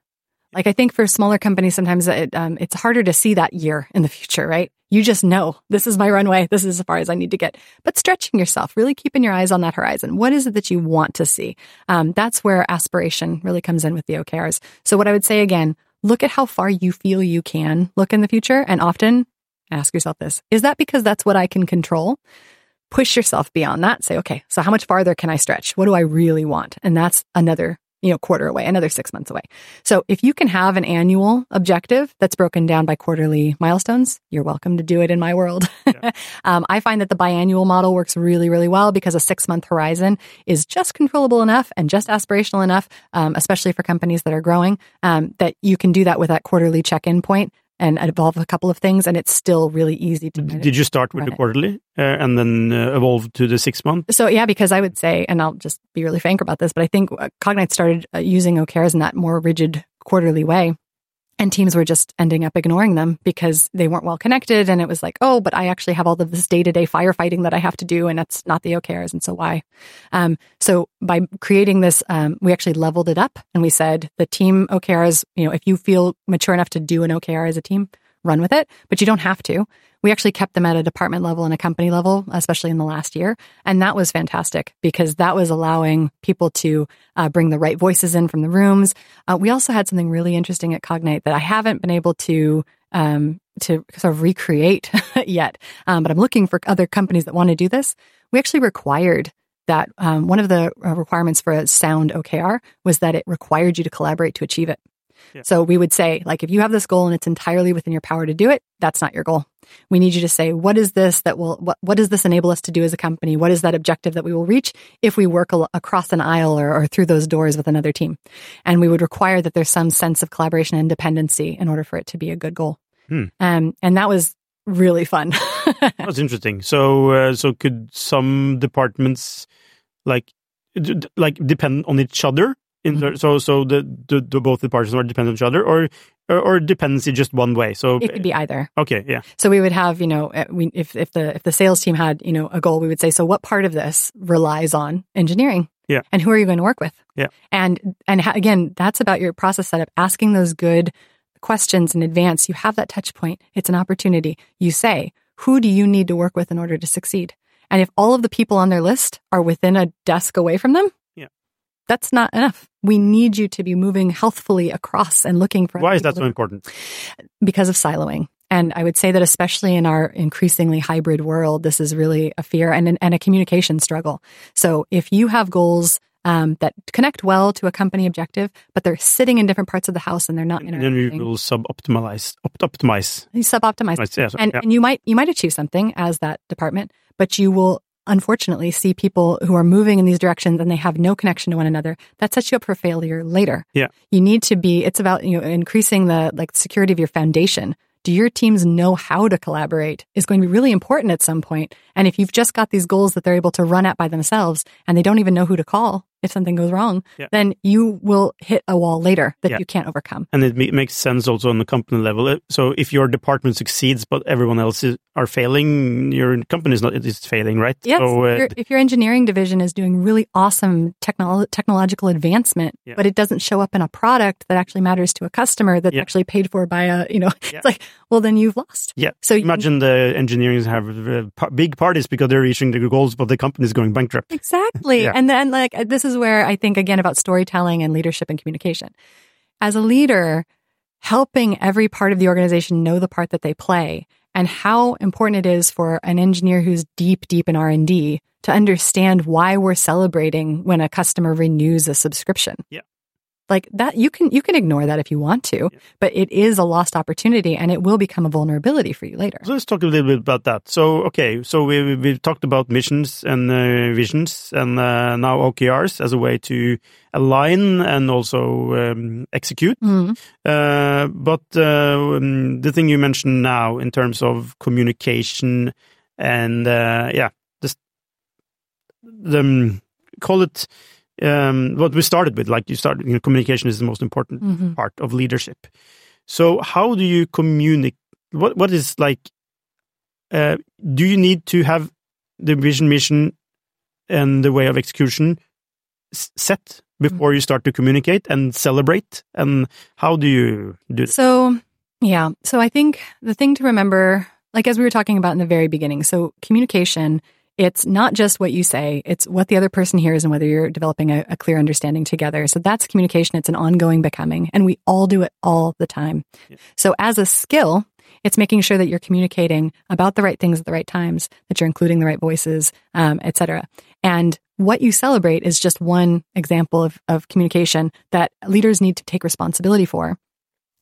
Like I think for smaller companies, sometimes it, um, it's harder to see that year in the future, right? You just know this is my runway. This is as far as I need to get. But stretching yourself, really keeping your eyes on that horizon. What is it that you want to see? Um, that's where aspiration really comes in with the OKRs. So what I would say again, look at how far you feel you can look in the future, and often ask yourself this: Is that because that's what I can control? push yourself beyond that. Say, okay, so how much farther can I stretch? What do I really want? And that's another, you know, quarter away, another six months away. So if you can have an annual objective that's broken down by quarterly milestones, you're welcome to do it in my world. um, I find that the biannual model works really, really well because a six month horizon is just controllable enough and just aspirational enough, um, especially for companies that are growing, um, that you can do that with that quarterly check in point and evolve a couple of things. And it's still really easy to Did you start with the quarterly uh, and then uh, evolve to the six month? So yeah, because I would say, and I'll just be really frank about this, but I think uh, Cognite started uh, using OKRs in that more rigid quarterly way. And teams were just ending up ignoring them because they weren't well connected. And it was like, oh, but I actually have all of this day to day firefighting that I have to do. And that's not the OKRs. And so why? Um, so by creating this, um, we actually leveled it up and we said the team OKRs, you know, if you feel mature enough to do an OKR as a team, run with it, but you don't have to. We actually kept them at a department level and a company level, especially in the last year. And that was fantastic because that was allowing people to uh, bring the right voices in from the rooms. Uh, we also had something really interesting at Cognite that I haven't been able to um, to sort of recreate yet, um, but I'm looking for other companies that want to do this. We actually required that um, one of the uh, requirements for a sound OKR was that it required you to collaborate to achieve it. Yeah. So we would say, like, if you have this goal and it's entirely within your power to do it, that's not your goal. We need you to say, what is this that will, what, what does this enable us to do as a company? What is that objective that we will reach if we work al- across an aisle or, or through those doors with another team? And we would require that there's some sense of collaboration and dependency in order for it to be a good goal. Hmm. Um, and that was really fun. That's interesting. So, uh, so could some departments like like depend on each other? In Mm-hmm. the, so, so the, the, the both departments are dependent on each other, or or, or dependency just one way. So, it could be either. okay, yeah, So we would have, you know, uh, we, if if the if the sales team had, you know, a goal, we would say, so what part of this relies on engineering? Yeah. And who are you going to work with? Yeah. And and ha- again, that's about your process setup. Asking those good questions in advance. You have that touch point. It's an opportunity. You say, who do you need to work with in order to succeed? And if all of the people on their list are within a desk away from them. That's not enough. We need you to be moving healthfully across and looking for. Why is that so important? because of siloing. And I would say that especially in our increasingly hybrid world, this is really a fear and, and a communication struggle. So if you have goals um, that connect well to a company objective, but they're sitting in different parts of the house and they're not And then interacting, will sub-optimize, opt- optimize. you sub-optimize. Yeah, so- and, yeah. and you might you might achieve something as that department, but you will unfortunately see people who are moving in these directions and they have no connection to one another. That sets you up for failure later. Yeah. You need to be. It's about you know increasing the like security of your foundation. Do your teams know how to collaborate is going to be really important at some point. And if you've just got these goals that they're able to run at by themselves and they don't even know who to call if something goes wrong, Yeah. then you will hit a wall later that Yeah. you can't overcome. And it makes sense also on the company level. Uh, So if your department succeeds, but everyone else is, are failing, your company is not is failing, right? Yes, So, uh, if, your, engineering division is doing really awesome technolo- technological advancement, Yeah. but it doesn't show up in a product that actually matters to a customer that's actually paid for by a, you know, it's like, well, then you've lost. yeah. So you- imagine the engineers have uh, big parties because they're reaching the goals, but the company is going bankrupt. Exactly. And then, like, this is where I think again about storytelling and leadership and communication. As a leader, helping every part of the organization know the part that they play and how important it is for an engineer who's deep, deep in R&D to understand why we're celebrating when a customer renews a subscription. Yeah. Like that, you can, you can ignore that if you want to, but it is a lost opportunity and it will become a vulnerability for you later. So let's talk a little bit about that. So, okay, so we, we- we've talked about missions and uh, visions and uh, now OKRs as a way to align and also um, execute. Mhm. Uh, but uh, um, the thing you mentioned now in terms of communication and uh, yeah, just the um, call it um, what we started with. Like you started, you know, communication is the most important Mhm. part of leadership. So how do you communicate? What what is like? Uh, do you need to have the vision, mission, and the way of execution s- set before you start to communicate and celebrate? And how do you do that? So, yeah. So I think the thing to remember, like as we were talking about in the very beginning, so communication, it's not just what you say, it's what the other person hears and whether you're developing a, a clear understanding together. So that's communication. It's an ongoing becoming, and we all do it all the time. So as a skill, it's making sure that you're communicating about the right things at the right times, that you're including the right voices, um, et cetera. And what you celebrate is just one example of, of communication that leaders need to take responsibility for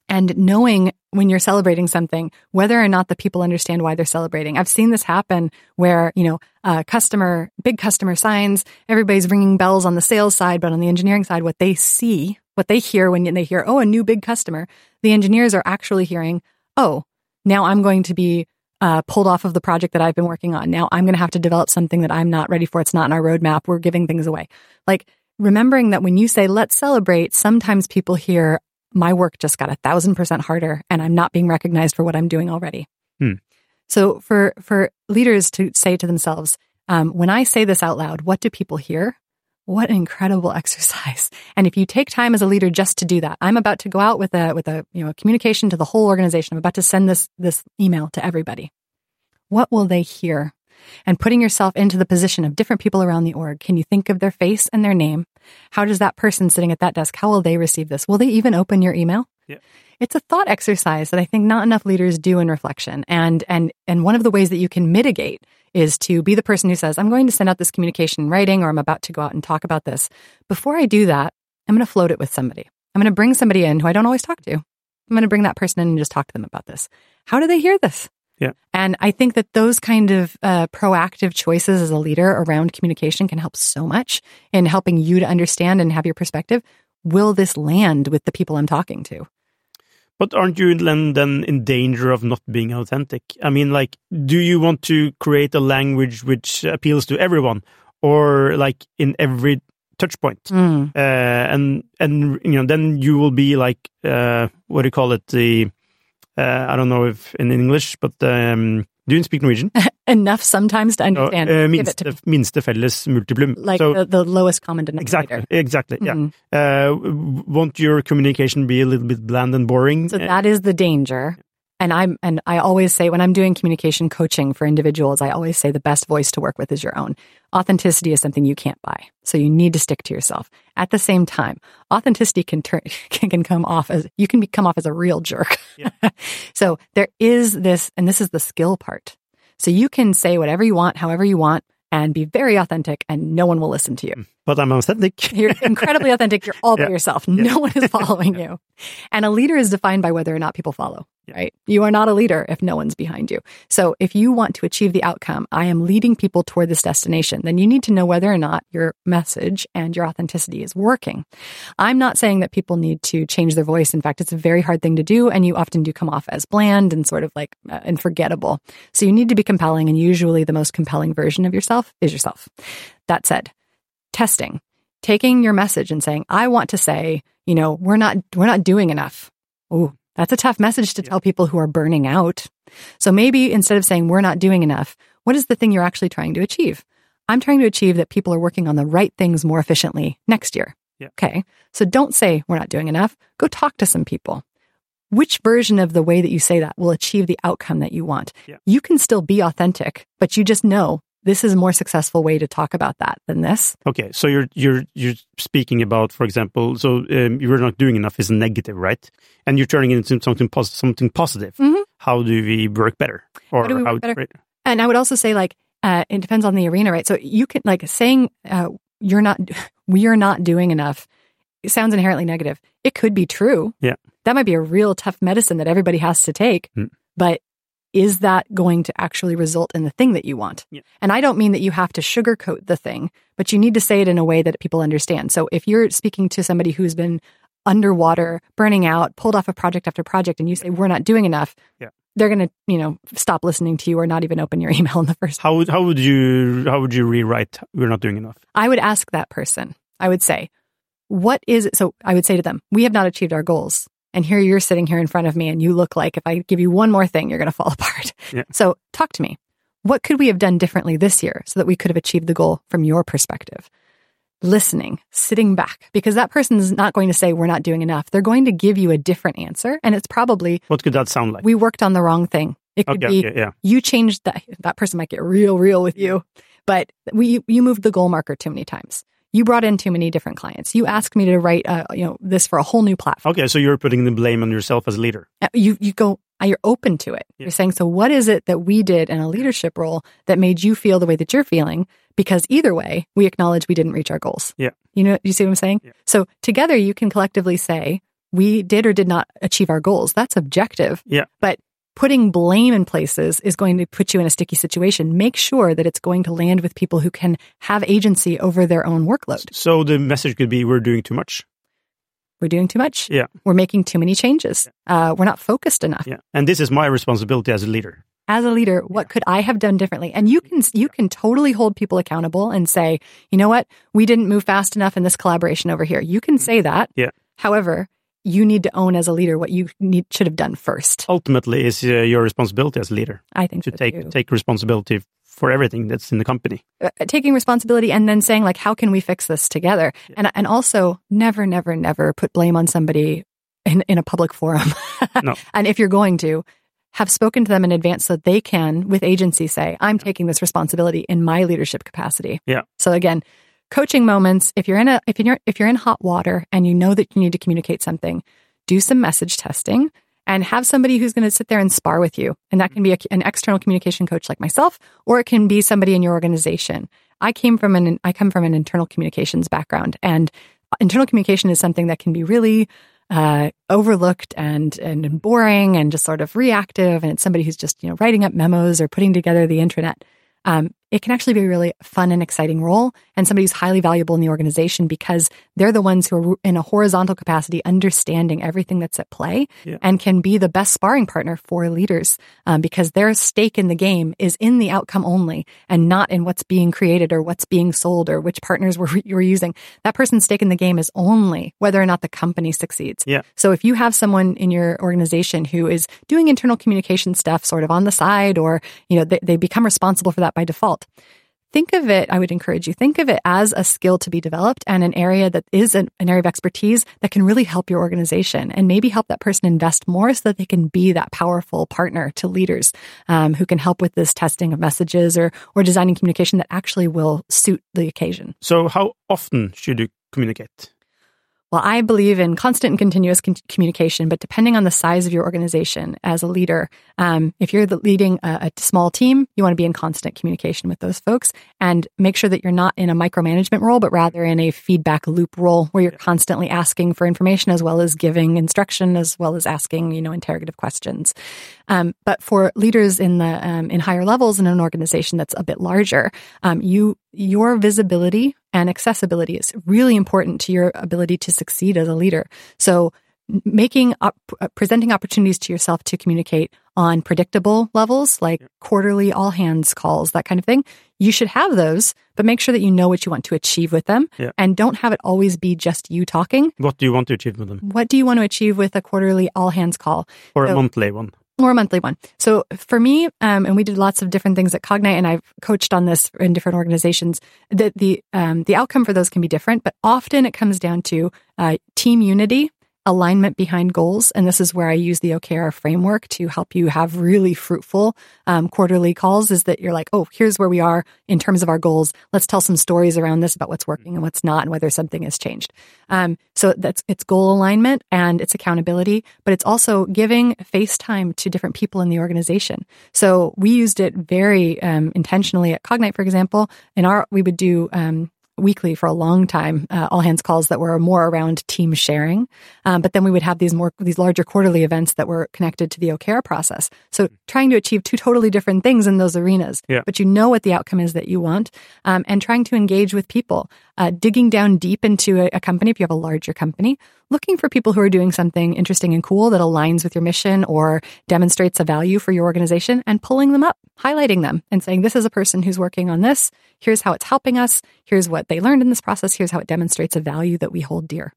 and knowing when you're celebrating something whether or not the people understand why they're celebrating. I've seen this happen where you know uh, customer big customer signs everybody's ringing bells on the sales side but on the engineering side what they see what they hear when they hear oh a new big customer the engineers are actually hearing oh now i'm going to be uh, pulled off of the project that i've been working on. Now i'm going to have to develop something that i'm not ready for. It's not in our roadmap. We're giving things away. Like remembering that when you say let's celebrate sometimes people hear my work just got a thousand percent harder and I'm not being recognized for what I'm doing already. Hmm. So for, for leaders to say to themselves, um, when I say this out loud, what do people hear? What an incredible exercise. And if you take time as a leader just to do that, I'm about to go out with a, with a, you know, a communication to the whole organization. I'm about to send this, this email to everybody. What will they hear? And putting yourself into the position of different people around the org, can you think of their face and their name? How does that person sitting at that desk, how will they receive this? Will they even open your email? Yeah. It's a thought exercise that I think not enough leaders do in reflection. And and and one of the ways that you can mitigate is to be the person who says, I'm going to send out this communication in writing or I'm about to go out and talk about this. Before I do that, I'm going to float it with somebody. I'm going to bring somebody in who I don't always talk to. I'm going to bring that person in and just talk to them about this. How do they hear this? Yeah. And I think that those kind of uh, proactive choices as a leader around communication can help so much in helping you to understand and have your perspective. Will this land with the people I'm talking to? But aren't you then, then in danger of not being authentic? I mean, like, do you want to create a language which appeals to everyone, or like in every touch point? Mm. Uh, and and you know, then you will be like, uh, what do you call it? The I don't know if in English, but um, Do you speak Norwegian? enough sometimes to understand. Uh, Give it to minste, minste felles multiplum. like so, the, the lowest common denominator. exactly, exactly. Yeah. Uh, won't your communication be a little bit bland and boring? So Uh, that is the danger. And I'm and I always say when I'm doing communication coaching for individuals, I always say the best voice to work with is your own. Authenticity is something you can't buy. So you need to stick to yourself. At the same time, authenticity can turn can, can come off as you can be, come off as a real jerk. so there is this and this is the skill part. So you can say whatever you want, however you want and be very authentic and no one will listen to you. Hmm. But I'm authentic. You're incredibly authentic. You're all by Yeah. yourself. No one is following you. And a leader is defined by whether or not people follow, Yeah. right? You are not a leader if no one's behind you. So if you want to achieve the outcome, I am leading people toward this destination, then you need to know whether or not your message and your authenticity is working. I'm not saying that people need to change their voice. In fact, it's a very hard thing to do. And you often do come off as bland and sort of like uh, and forgettable. So you need to be compelling. And usually the most compelling version of yourself is yourself. That said, testing taking your message and saying, I want to say, you know, we're not, we're not doing enough. Ooh, that's a tough message to tell people who are burning out. So maybe instead of saying we're not doing enough, what is the thing you're actually trying to achieve? I'm trying to achieve that people are working on the right things more efficiently next year. Yeah. Okay. So don't say we're not doing enough. Go talk to some people. Which version of the way that you say that will achieve the outcome that you want? Yeah. You can still be authentic, but you just know this is a more successful way to talk about that than this. Okay, so you're you're you're speaking about, for example, so um, you're not doing enough is negative, right? And you're turning it into something pos- something positive. Mhm. How do we work better? Or do we work how better? right. And I would also say, like, uh, it depends on the arena, right? So you can, like, saying uh, you're not, we are not doing enough. It sounds inherently negative. It could be true. Yeah. That might be a real tough medicine that everybody has to take. Mm. But is that going to actually result in the thing that you want? Yeah. And I don't mean that you have to sugarcoat the thing, but you need to say it in a way that people understand. So if you're speaking to somebody who's been underwater, burning out, pulled off of project after project, and you say, we're not doing enough, Yeah. they're going to, you know, stop listening to you or not even open your email in the first How would how would you how would you rewrite? We're not doing enough. I would ask that person, I would say, what is it? So I would say to them, we have not achieved our goals. And here you're sitting here in front of me and you look like if I give you one more thing, you're going to fall apart. Yeah. So talk to me. What could we have done differently this year so that we could have achieved the goal from your perspective? Listening, sitting back, because that person is not going to say we're not doing enough. They're going to give you a different answer. And it's probably What could that sound like? we worked on the wrong thing. It could okay, be okay, yeah. you changed that that person might get real real with you but we you moved the goal marker too many times you brought in too many different clients you asked me to write uh, you know this for a whole new platform Okay, so you're putting the blame on yourself as a leader. Uh, you you go uh, you're open to it Yeah. you're saying so what is it that we did in a leadership role that made you feel the way that you're feeling because either way we acknowledge we didn't reach our goals Yeah. you know you see what i'm saying Yeah. so together you can collectively say we did or did not achieve our goals that's objective Yeah. but putting blame in places is going to put you in a sticky situation. Make sure that it's going to land with people who can have agency over their own workload. So the message could be we're doing too much. We're doing too much. Yeah. We're making too many changes. Uh, we're not focused enough. Yeah. And this is my responsibility as a leader. As a leader, what could I have done differently? And you can you can totally hold people accountable and say, you know what, we didn't move fast enough in this collaboration over here. You can say that. Yeah. However, you need to own as a leader what you need should have done first. Ultimately, is uh, your responsibility as a leader I think to so take too. take responsibility for everything that's in the company. uh, taking responsibility and then saying like how can we fix this together and and also never never never put blame on somebody in in a public forum No. and if you're going to have spoken to them in advance so they can with agency say i'm taking this responsibility in my leadership capacity Yeah. so again coaching moments. If you're in a if you're if you're in hot water and you know that you need to communicate something do some message testing and have somebody who's going to sit there and spar with you. And that can be a, an external communication coach like myself or it can be somebody in your organization. I came from an i come from an internal communications background and internal communication is something that can be really uh, overlooked and and boring and just sort of reactive. And it's somebody who's just you know writing up memos or putting together the intranet. Um, it can actually be a really fun and exciting role and somebody who's highly valuable in the organization because they're the ones who are in a horizontal capacity understanding everything that's at play yeah. and can be the best sparring partner for leaders um, because their stake in the game is in the outcome only and not in what's being created or what's being sold or which partners we're, we're using. That person's stake in the game is only whether or not the company succeeds. Yeah. So if you have someone in your organization who is doing internal communication stuff sort of on the side or, you know, they, they become responsible for that by default, think of it, I would encourage you, think of it as a skill to be developed and an area that is an, an, area of expertise that can really help your organization and maybe help that person invest more so that they can be that powerful partner to leaders um, who can help with this testing of messages or, or designing communication that actually will suit the occasion. So, how often should you communicate? Well, I believe in constant and continuous con- communication, but depending on the size of your organization as a leader, um, if you're leading a, a, small team, you want to be in constant communication with those folks and make sure that you're not in a micromanagement role, but rather in a feedback loop role where you're constantly asking for information as well as giving instruction, as well as asking, you know, interrogative questions. Um, but for leaders in the um, in higher levels in an organization that's a bit larger, um, you your visibility and accessibility is really important to your ability to succeed as a leader. So making up, uh, presenting opportunities to yourself to communicate on predictable levels like quarterly all hands calls that kind of thing you should have those but make sure that you know what you want to achieve with them yeah. and don't have it always be just you talking. What do you want to achieve with them? What do you want to achieve with a quarterly all hands call? Or so, a monthly one or a monthly one. So for me, um, and we did lots of different things at Cognite, and I've coached on this in different organizations. That the um, the outcome for those can be different, but often it comes down to uh, team unity alignment behind goals. And this is where I use the OKR framework to help you have really fruitful um, quarterly calls is that you're like, oh, here's where we are in terms of our goals. Let's tell some stories around this about what's working and what's not and whether something has changed. Um, so that's it's goal alignment and it's accountability, but it's also giving face time to different people in the organization. So we used it very um, intentionally at Cognite, for example. In our, we would do um, weekly for a long time, uh, all hands calls that were more around team sharing. Um, but then we would have these more, these larger quarterly events that were connected to the OKR process. So trying to achieve two totally different things in those arenas, yeah. but you know what the outcome is that you want, um, and trying to engage with people, uh, digging down deep into a, a company. If you have a larger company, looking for people who are doing something interesting and cool that aligns with your mission or demonstrates a value for your organization and pulling them up, highlighting them and saying, this is a person who's working on this. Here's how it's helping us. Here's what they learned in this process. Here's how it demonstrates a value that we hold dear.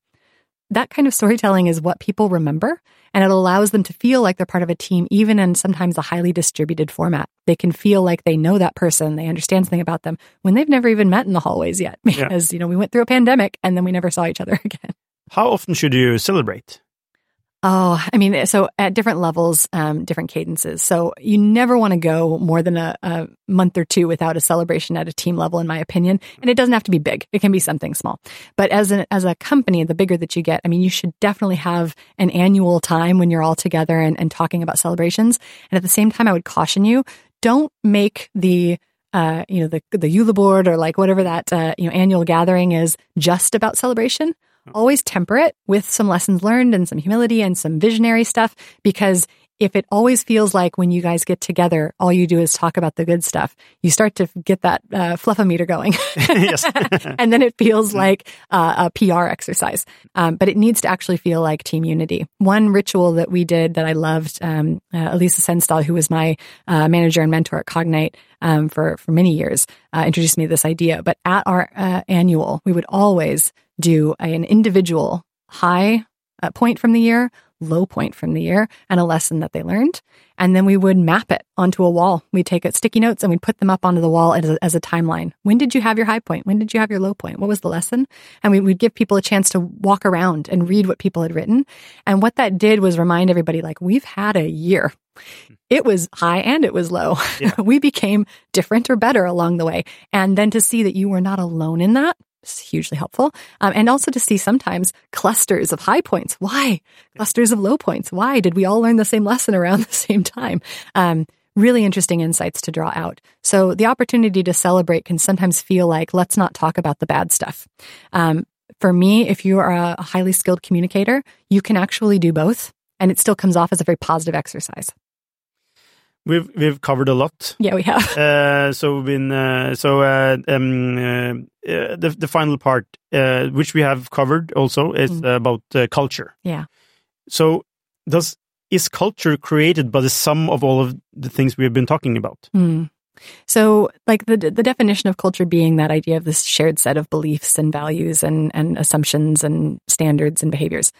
That kind of storytelling is what people remember, and it allows them to feel like they're part of a team, even in sometimes a highly distributed format. They can feel like they know that person, they understand something about them when they've never even met in the hallways yet, because, yeah. you know, we went through a pandemic and then we never saw each other again. How often should you celebrate? Oh, I mean, so at different levels, um, different cadences. So you never want to go more than a, a, month or two without a celebration at a team level, in my opinion. And it doesn't have to be big; it can be something small. But as an as a company, the bigger that you get, I mean, you should definitely have an annual time when you're all together and, and talking about celebrations. And at the same time, I would caution you: don't make the uh, you know the the julebord or like whatever that uh, you know annual gathering is just about celebration always temper it with some lessons learned and some humility and some visionary stuff because if it always feels like when you guys get together, all you do is talk about the good stuff, you start to get that uh, fluffometer going. and then it feels like uh, a PR exercise. Um, but it needs to actually feel like team unity. One ritual that we did that I loved, um, uh, Elisa Senstall, who was my uh, manager and mentor at Cognite um, for, for many years, uh, introduced me to this idea. But at our uh, annual, we would always do an individual high uh, point from the year, low point from the year, and a lesson that they learned. And then we would map it onto a wall. We'd take it, sticky notes and we'd put them up onto the wall as a, as a, timeline. When did you have your high point? When did you have your low point? What was the lesson? And we, would give people a chance to walk around and read what people had written. And what that did was remind everybody, like, we've had a year. It was high and it was low. Yeah. we became different or better along the way. And then to see that you were not alone in that it's hugely helpful. Um, and also to see sometimes clusters of high points. Why? Clusters of low points. Why? Did we all learn the same lesson around the same time? Um, really interesting insights to draw out. So the opportunity to celebrate can sometimes feel like, let's not talk about the bad stuff. Um, for me, if you are a highly skilled communicator, you can actually do both and it still comes off as a very positive exercise. We've we've covered a lot. Yeah, we have. Uh, so we've been uh, so uh, um, uh, uh, the the final part, uh, which we have covered also, is Mm. about uh, culture. Yeah. So does is culture created by the sum of all of the things we have been talking about? Hmm. So, like the the definition of culture being that idea of this shared set of beliefs and values and and assumptions and standards and behaviors.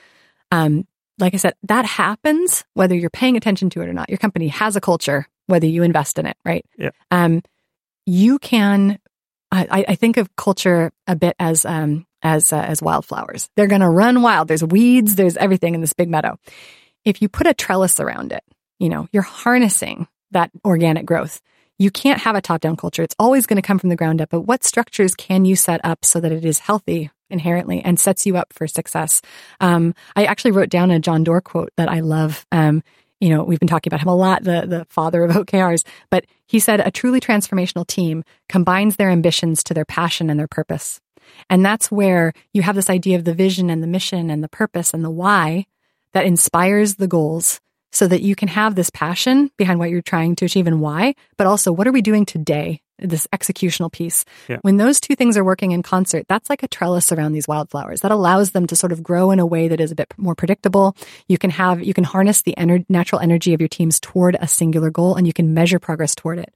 Um, like I said, that happens whether you're paying attention to it or not. Your company has a culture, whether you invest in it, right? Yeah. Um, you can. I, I think of culture a bit as um, as uh, as wildflowers. They're going to run wild. There's weeds. There's everything in this big meadow. If you put a trellis around it, you know you're harnessing that organic growth you can't have a top down culture. It's always going to come from the ground up. But what structures can you set up so that it is healthy inherently and sets you up for success? Um, I actually wrote down a John Doerr quote that I love. Um, you know, we've been talking about him a lot, the, the father of OKRs, but he said a truly transformational team combines their ambitions to their passion and their purpose. And that's where you have this idea of the vision and the mission and the purpose and the why that inspires the goals so that you can have this passion behind what you're trying to achieve and why, but also what are we doing today? This executional piece. Yeah. When those two things are working in concert, that's like a trellis around these wildflowers that allows them to sort of grow in a way that is a bit more predictable. You can have, you can harness the ener- natural energy of your teams toward a singular goal and you can measure progress toward it.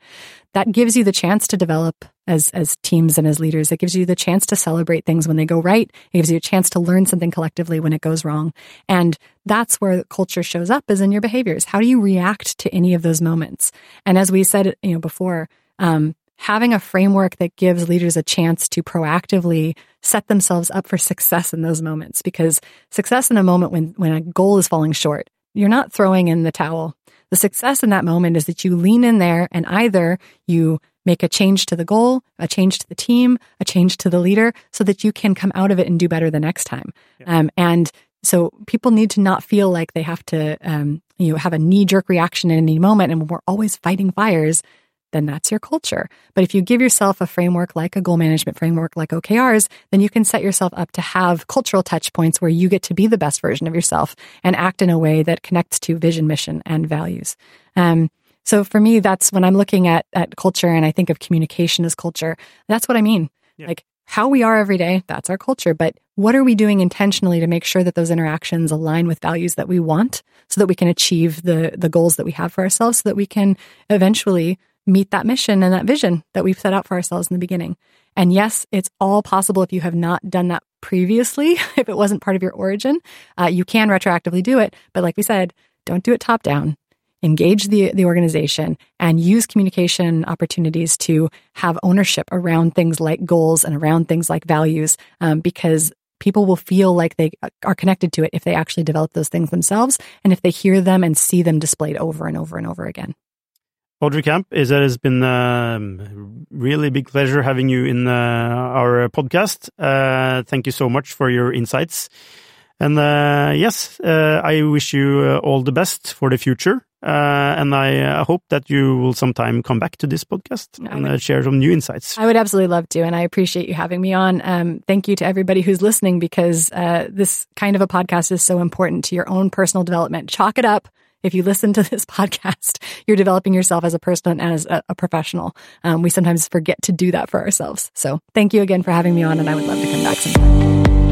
That gives you the chance to develop as, as teams and as leaders. It gives you the chance to celebrate things when they go right. It gives you a chance to learn something collectively when it goes wrong. And that's where culture shows up is in your behaviors. How do you react to any of those moments? And as we said, you know, before, um, having a framework that gives leaders a chance to proactively set themselves up for success in those moments because success in a moment when, when a goal is falling short, you're not throwing in the towel. The success in that moment is that you lean in there and either you make a change to the goal, a change to the team, a change to the leader so that you can come out of it and do better the next time. Um, and so people need to not feel like they have to, um, you know, have a knee jerk reaction in any moment. And when we're always fighting fires, then that's your culture. But if you give yourself a framework like a goal management framework like OKRs, then you can set yourself up to have cultural touch points where you get to be the best version of yourself and act in a way that connects to vision, mission, and values. Um, so for me, that's when I'm looking at, at culture and I think of communication as culture. That's what I mean. Yeah. Like how we are every day, that's our culture. But what are we doing intentionally to make sure that those interactions align with values that we want so that we can achieve the, the goals that we have for ourselves so that we can eventually meet that mission and that vision that we've set out for ourselves in the beginning. And yes, it's all possible if you have not done that previously, if it wasn't part of your origin, uh, you can retroactively do it. But like we said, don't do it top down. Engage the, the organization and use communication opportunities to have ownership around things like goals and around things like values, um, because people will feel like they are connected to it if they actually develop those things themselves and if they hear them and see them displayed over and over and over again. Audrey Camp, it has been um, really big pleasure having you in uh, our podcast. Uh, thank you so much for your insights. And uh, yes, uh, I wish you uh, all the best for the future. Uh, and I uh, hope that you will sometime come back to this podcast I and would- uh, share some new insights. I would absolutely love to, and I appreciate you having me on. Um, thank you to everybody who's listening because uh, this kind of a podcast is so important to your own personal development. Chalk it up. If you listen to this podcast, you're developing yourself as a person and as a, a professional. Um, we sometimes forget to do that for ourselves. So thank you again for having me on, and I would love to come back sometime.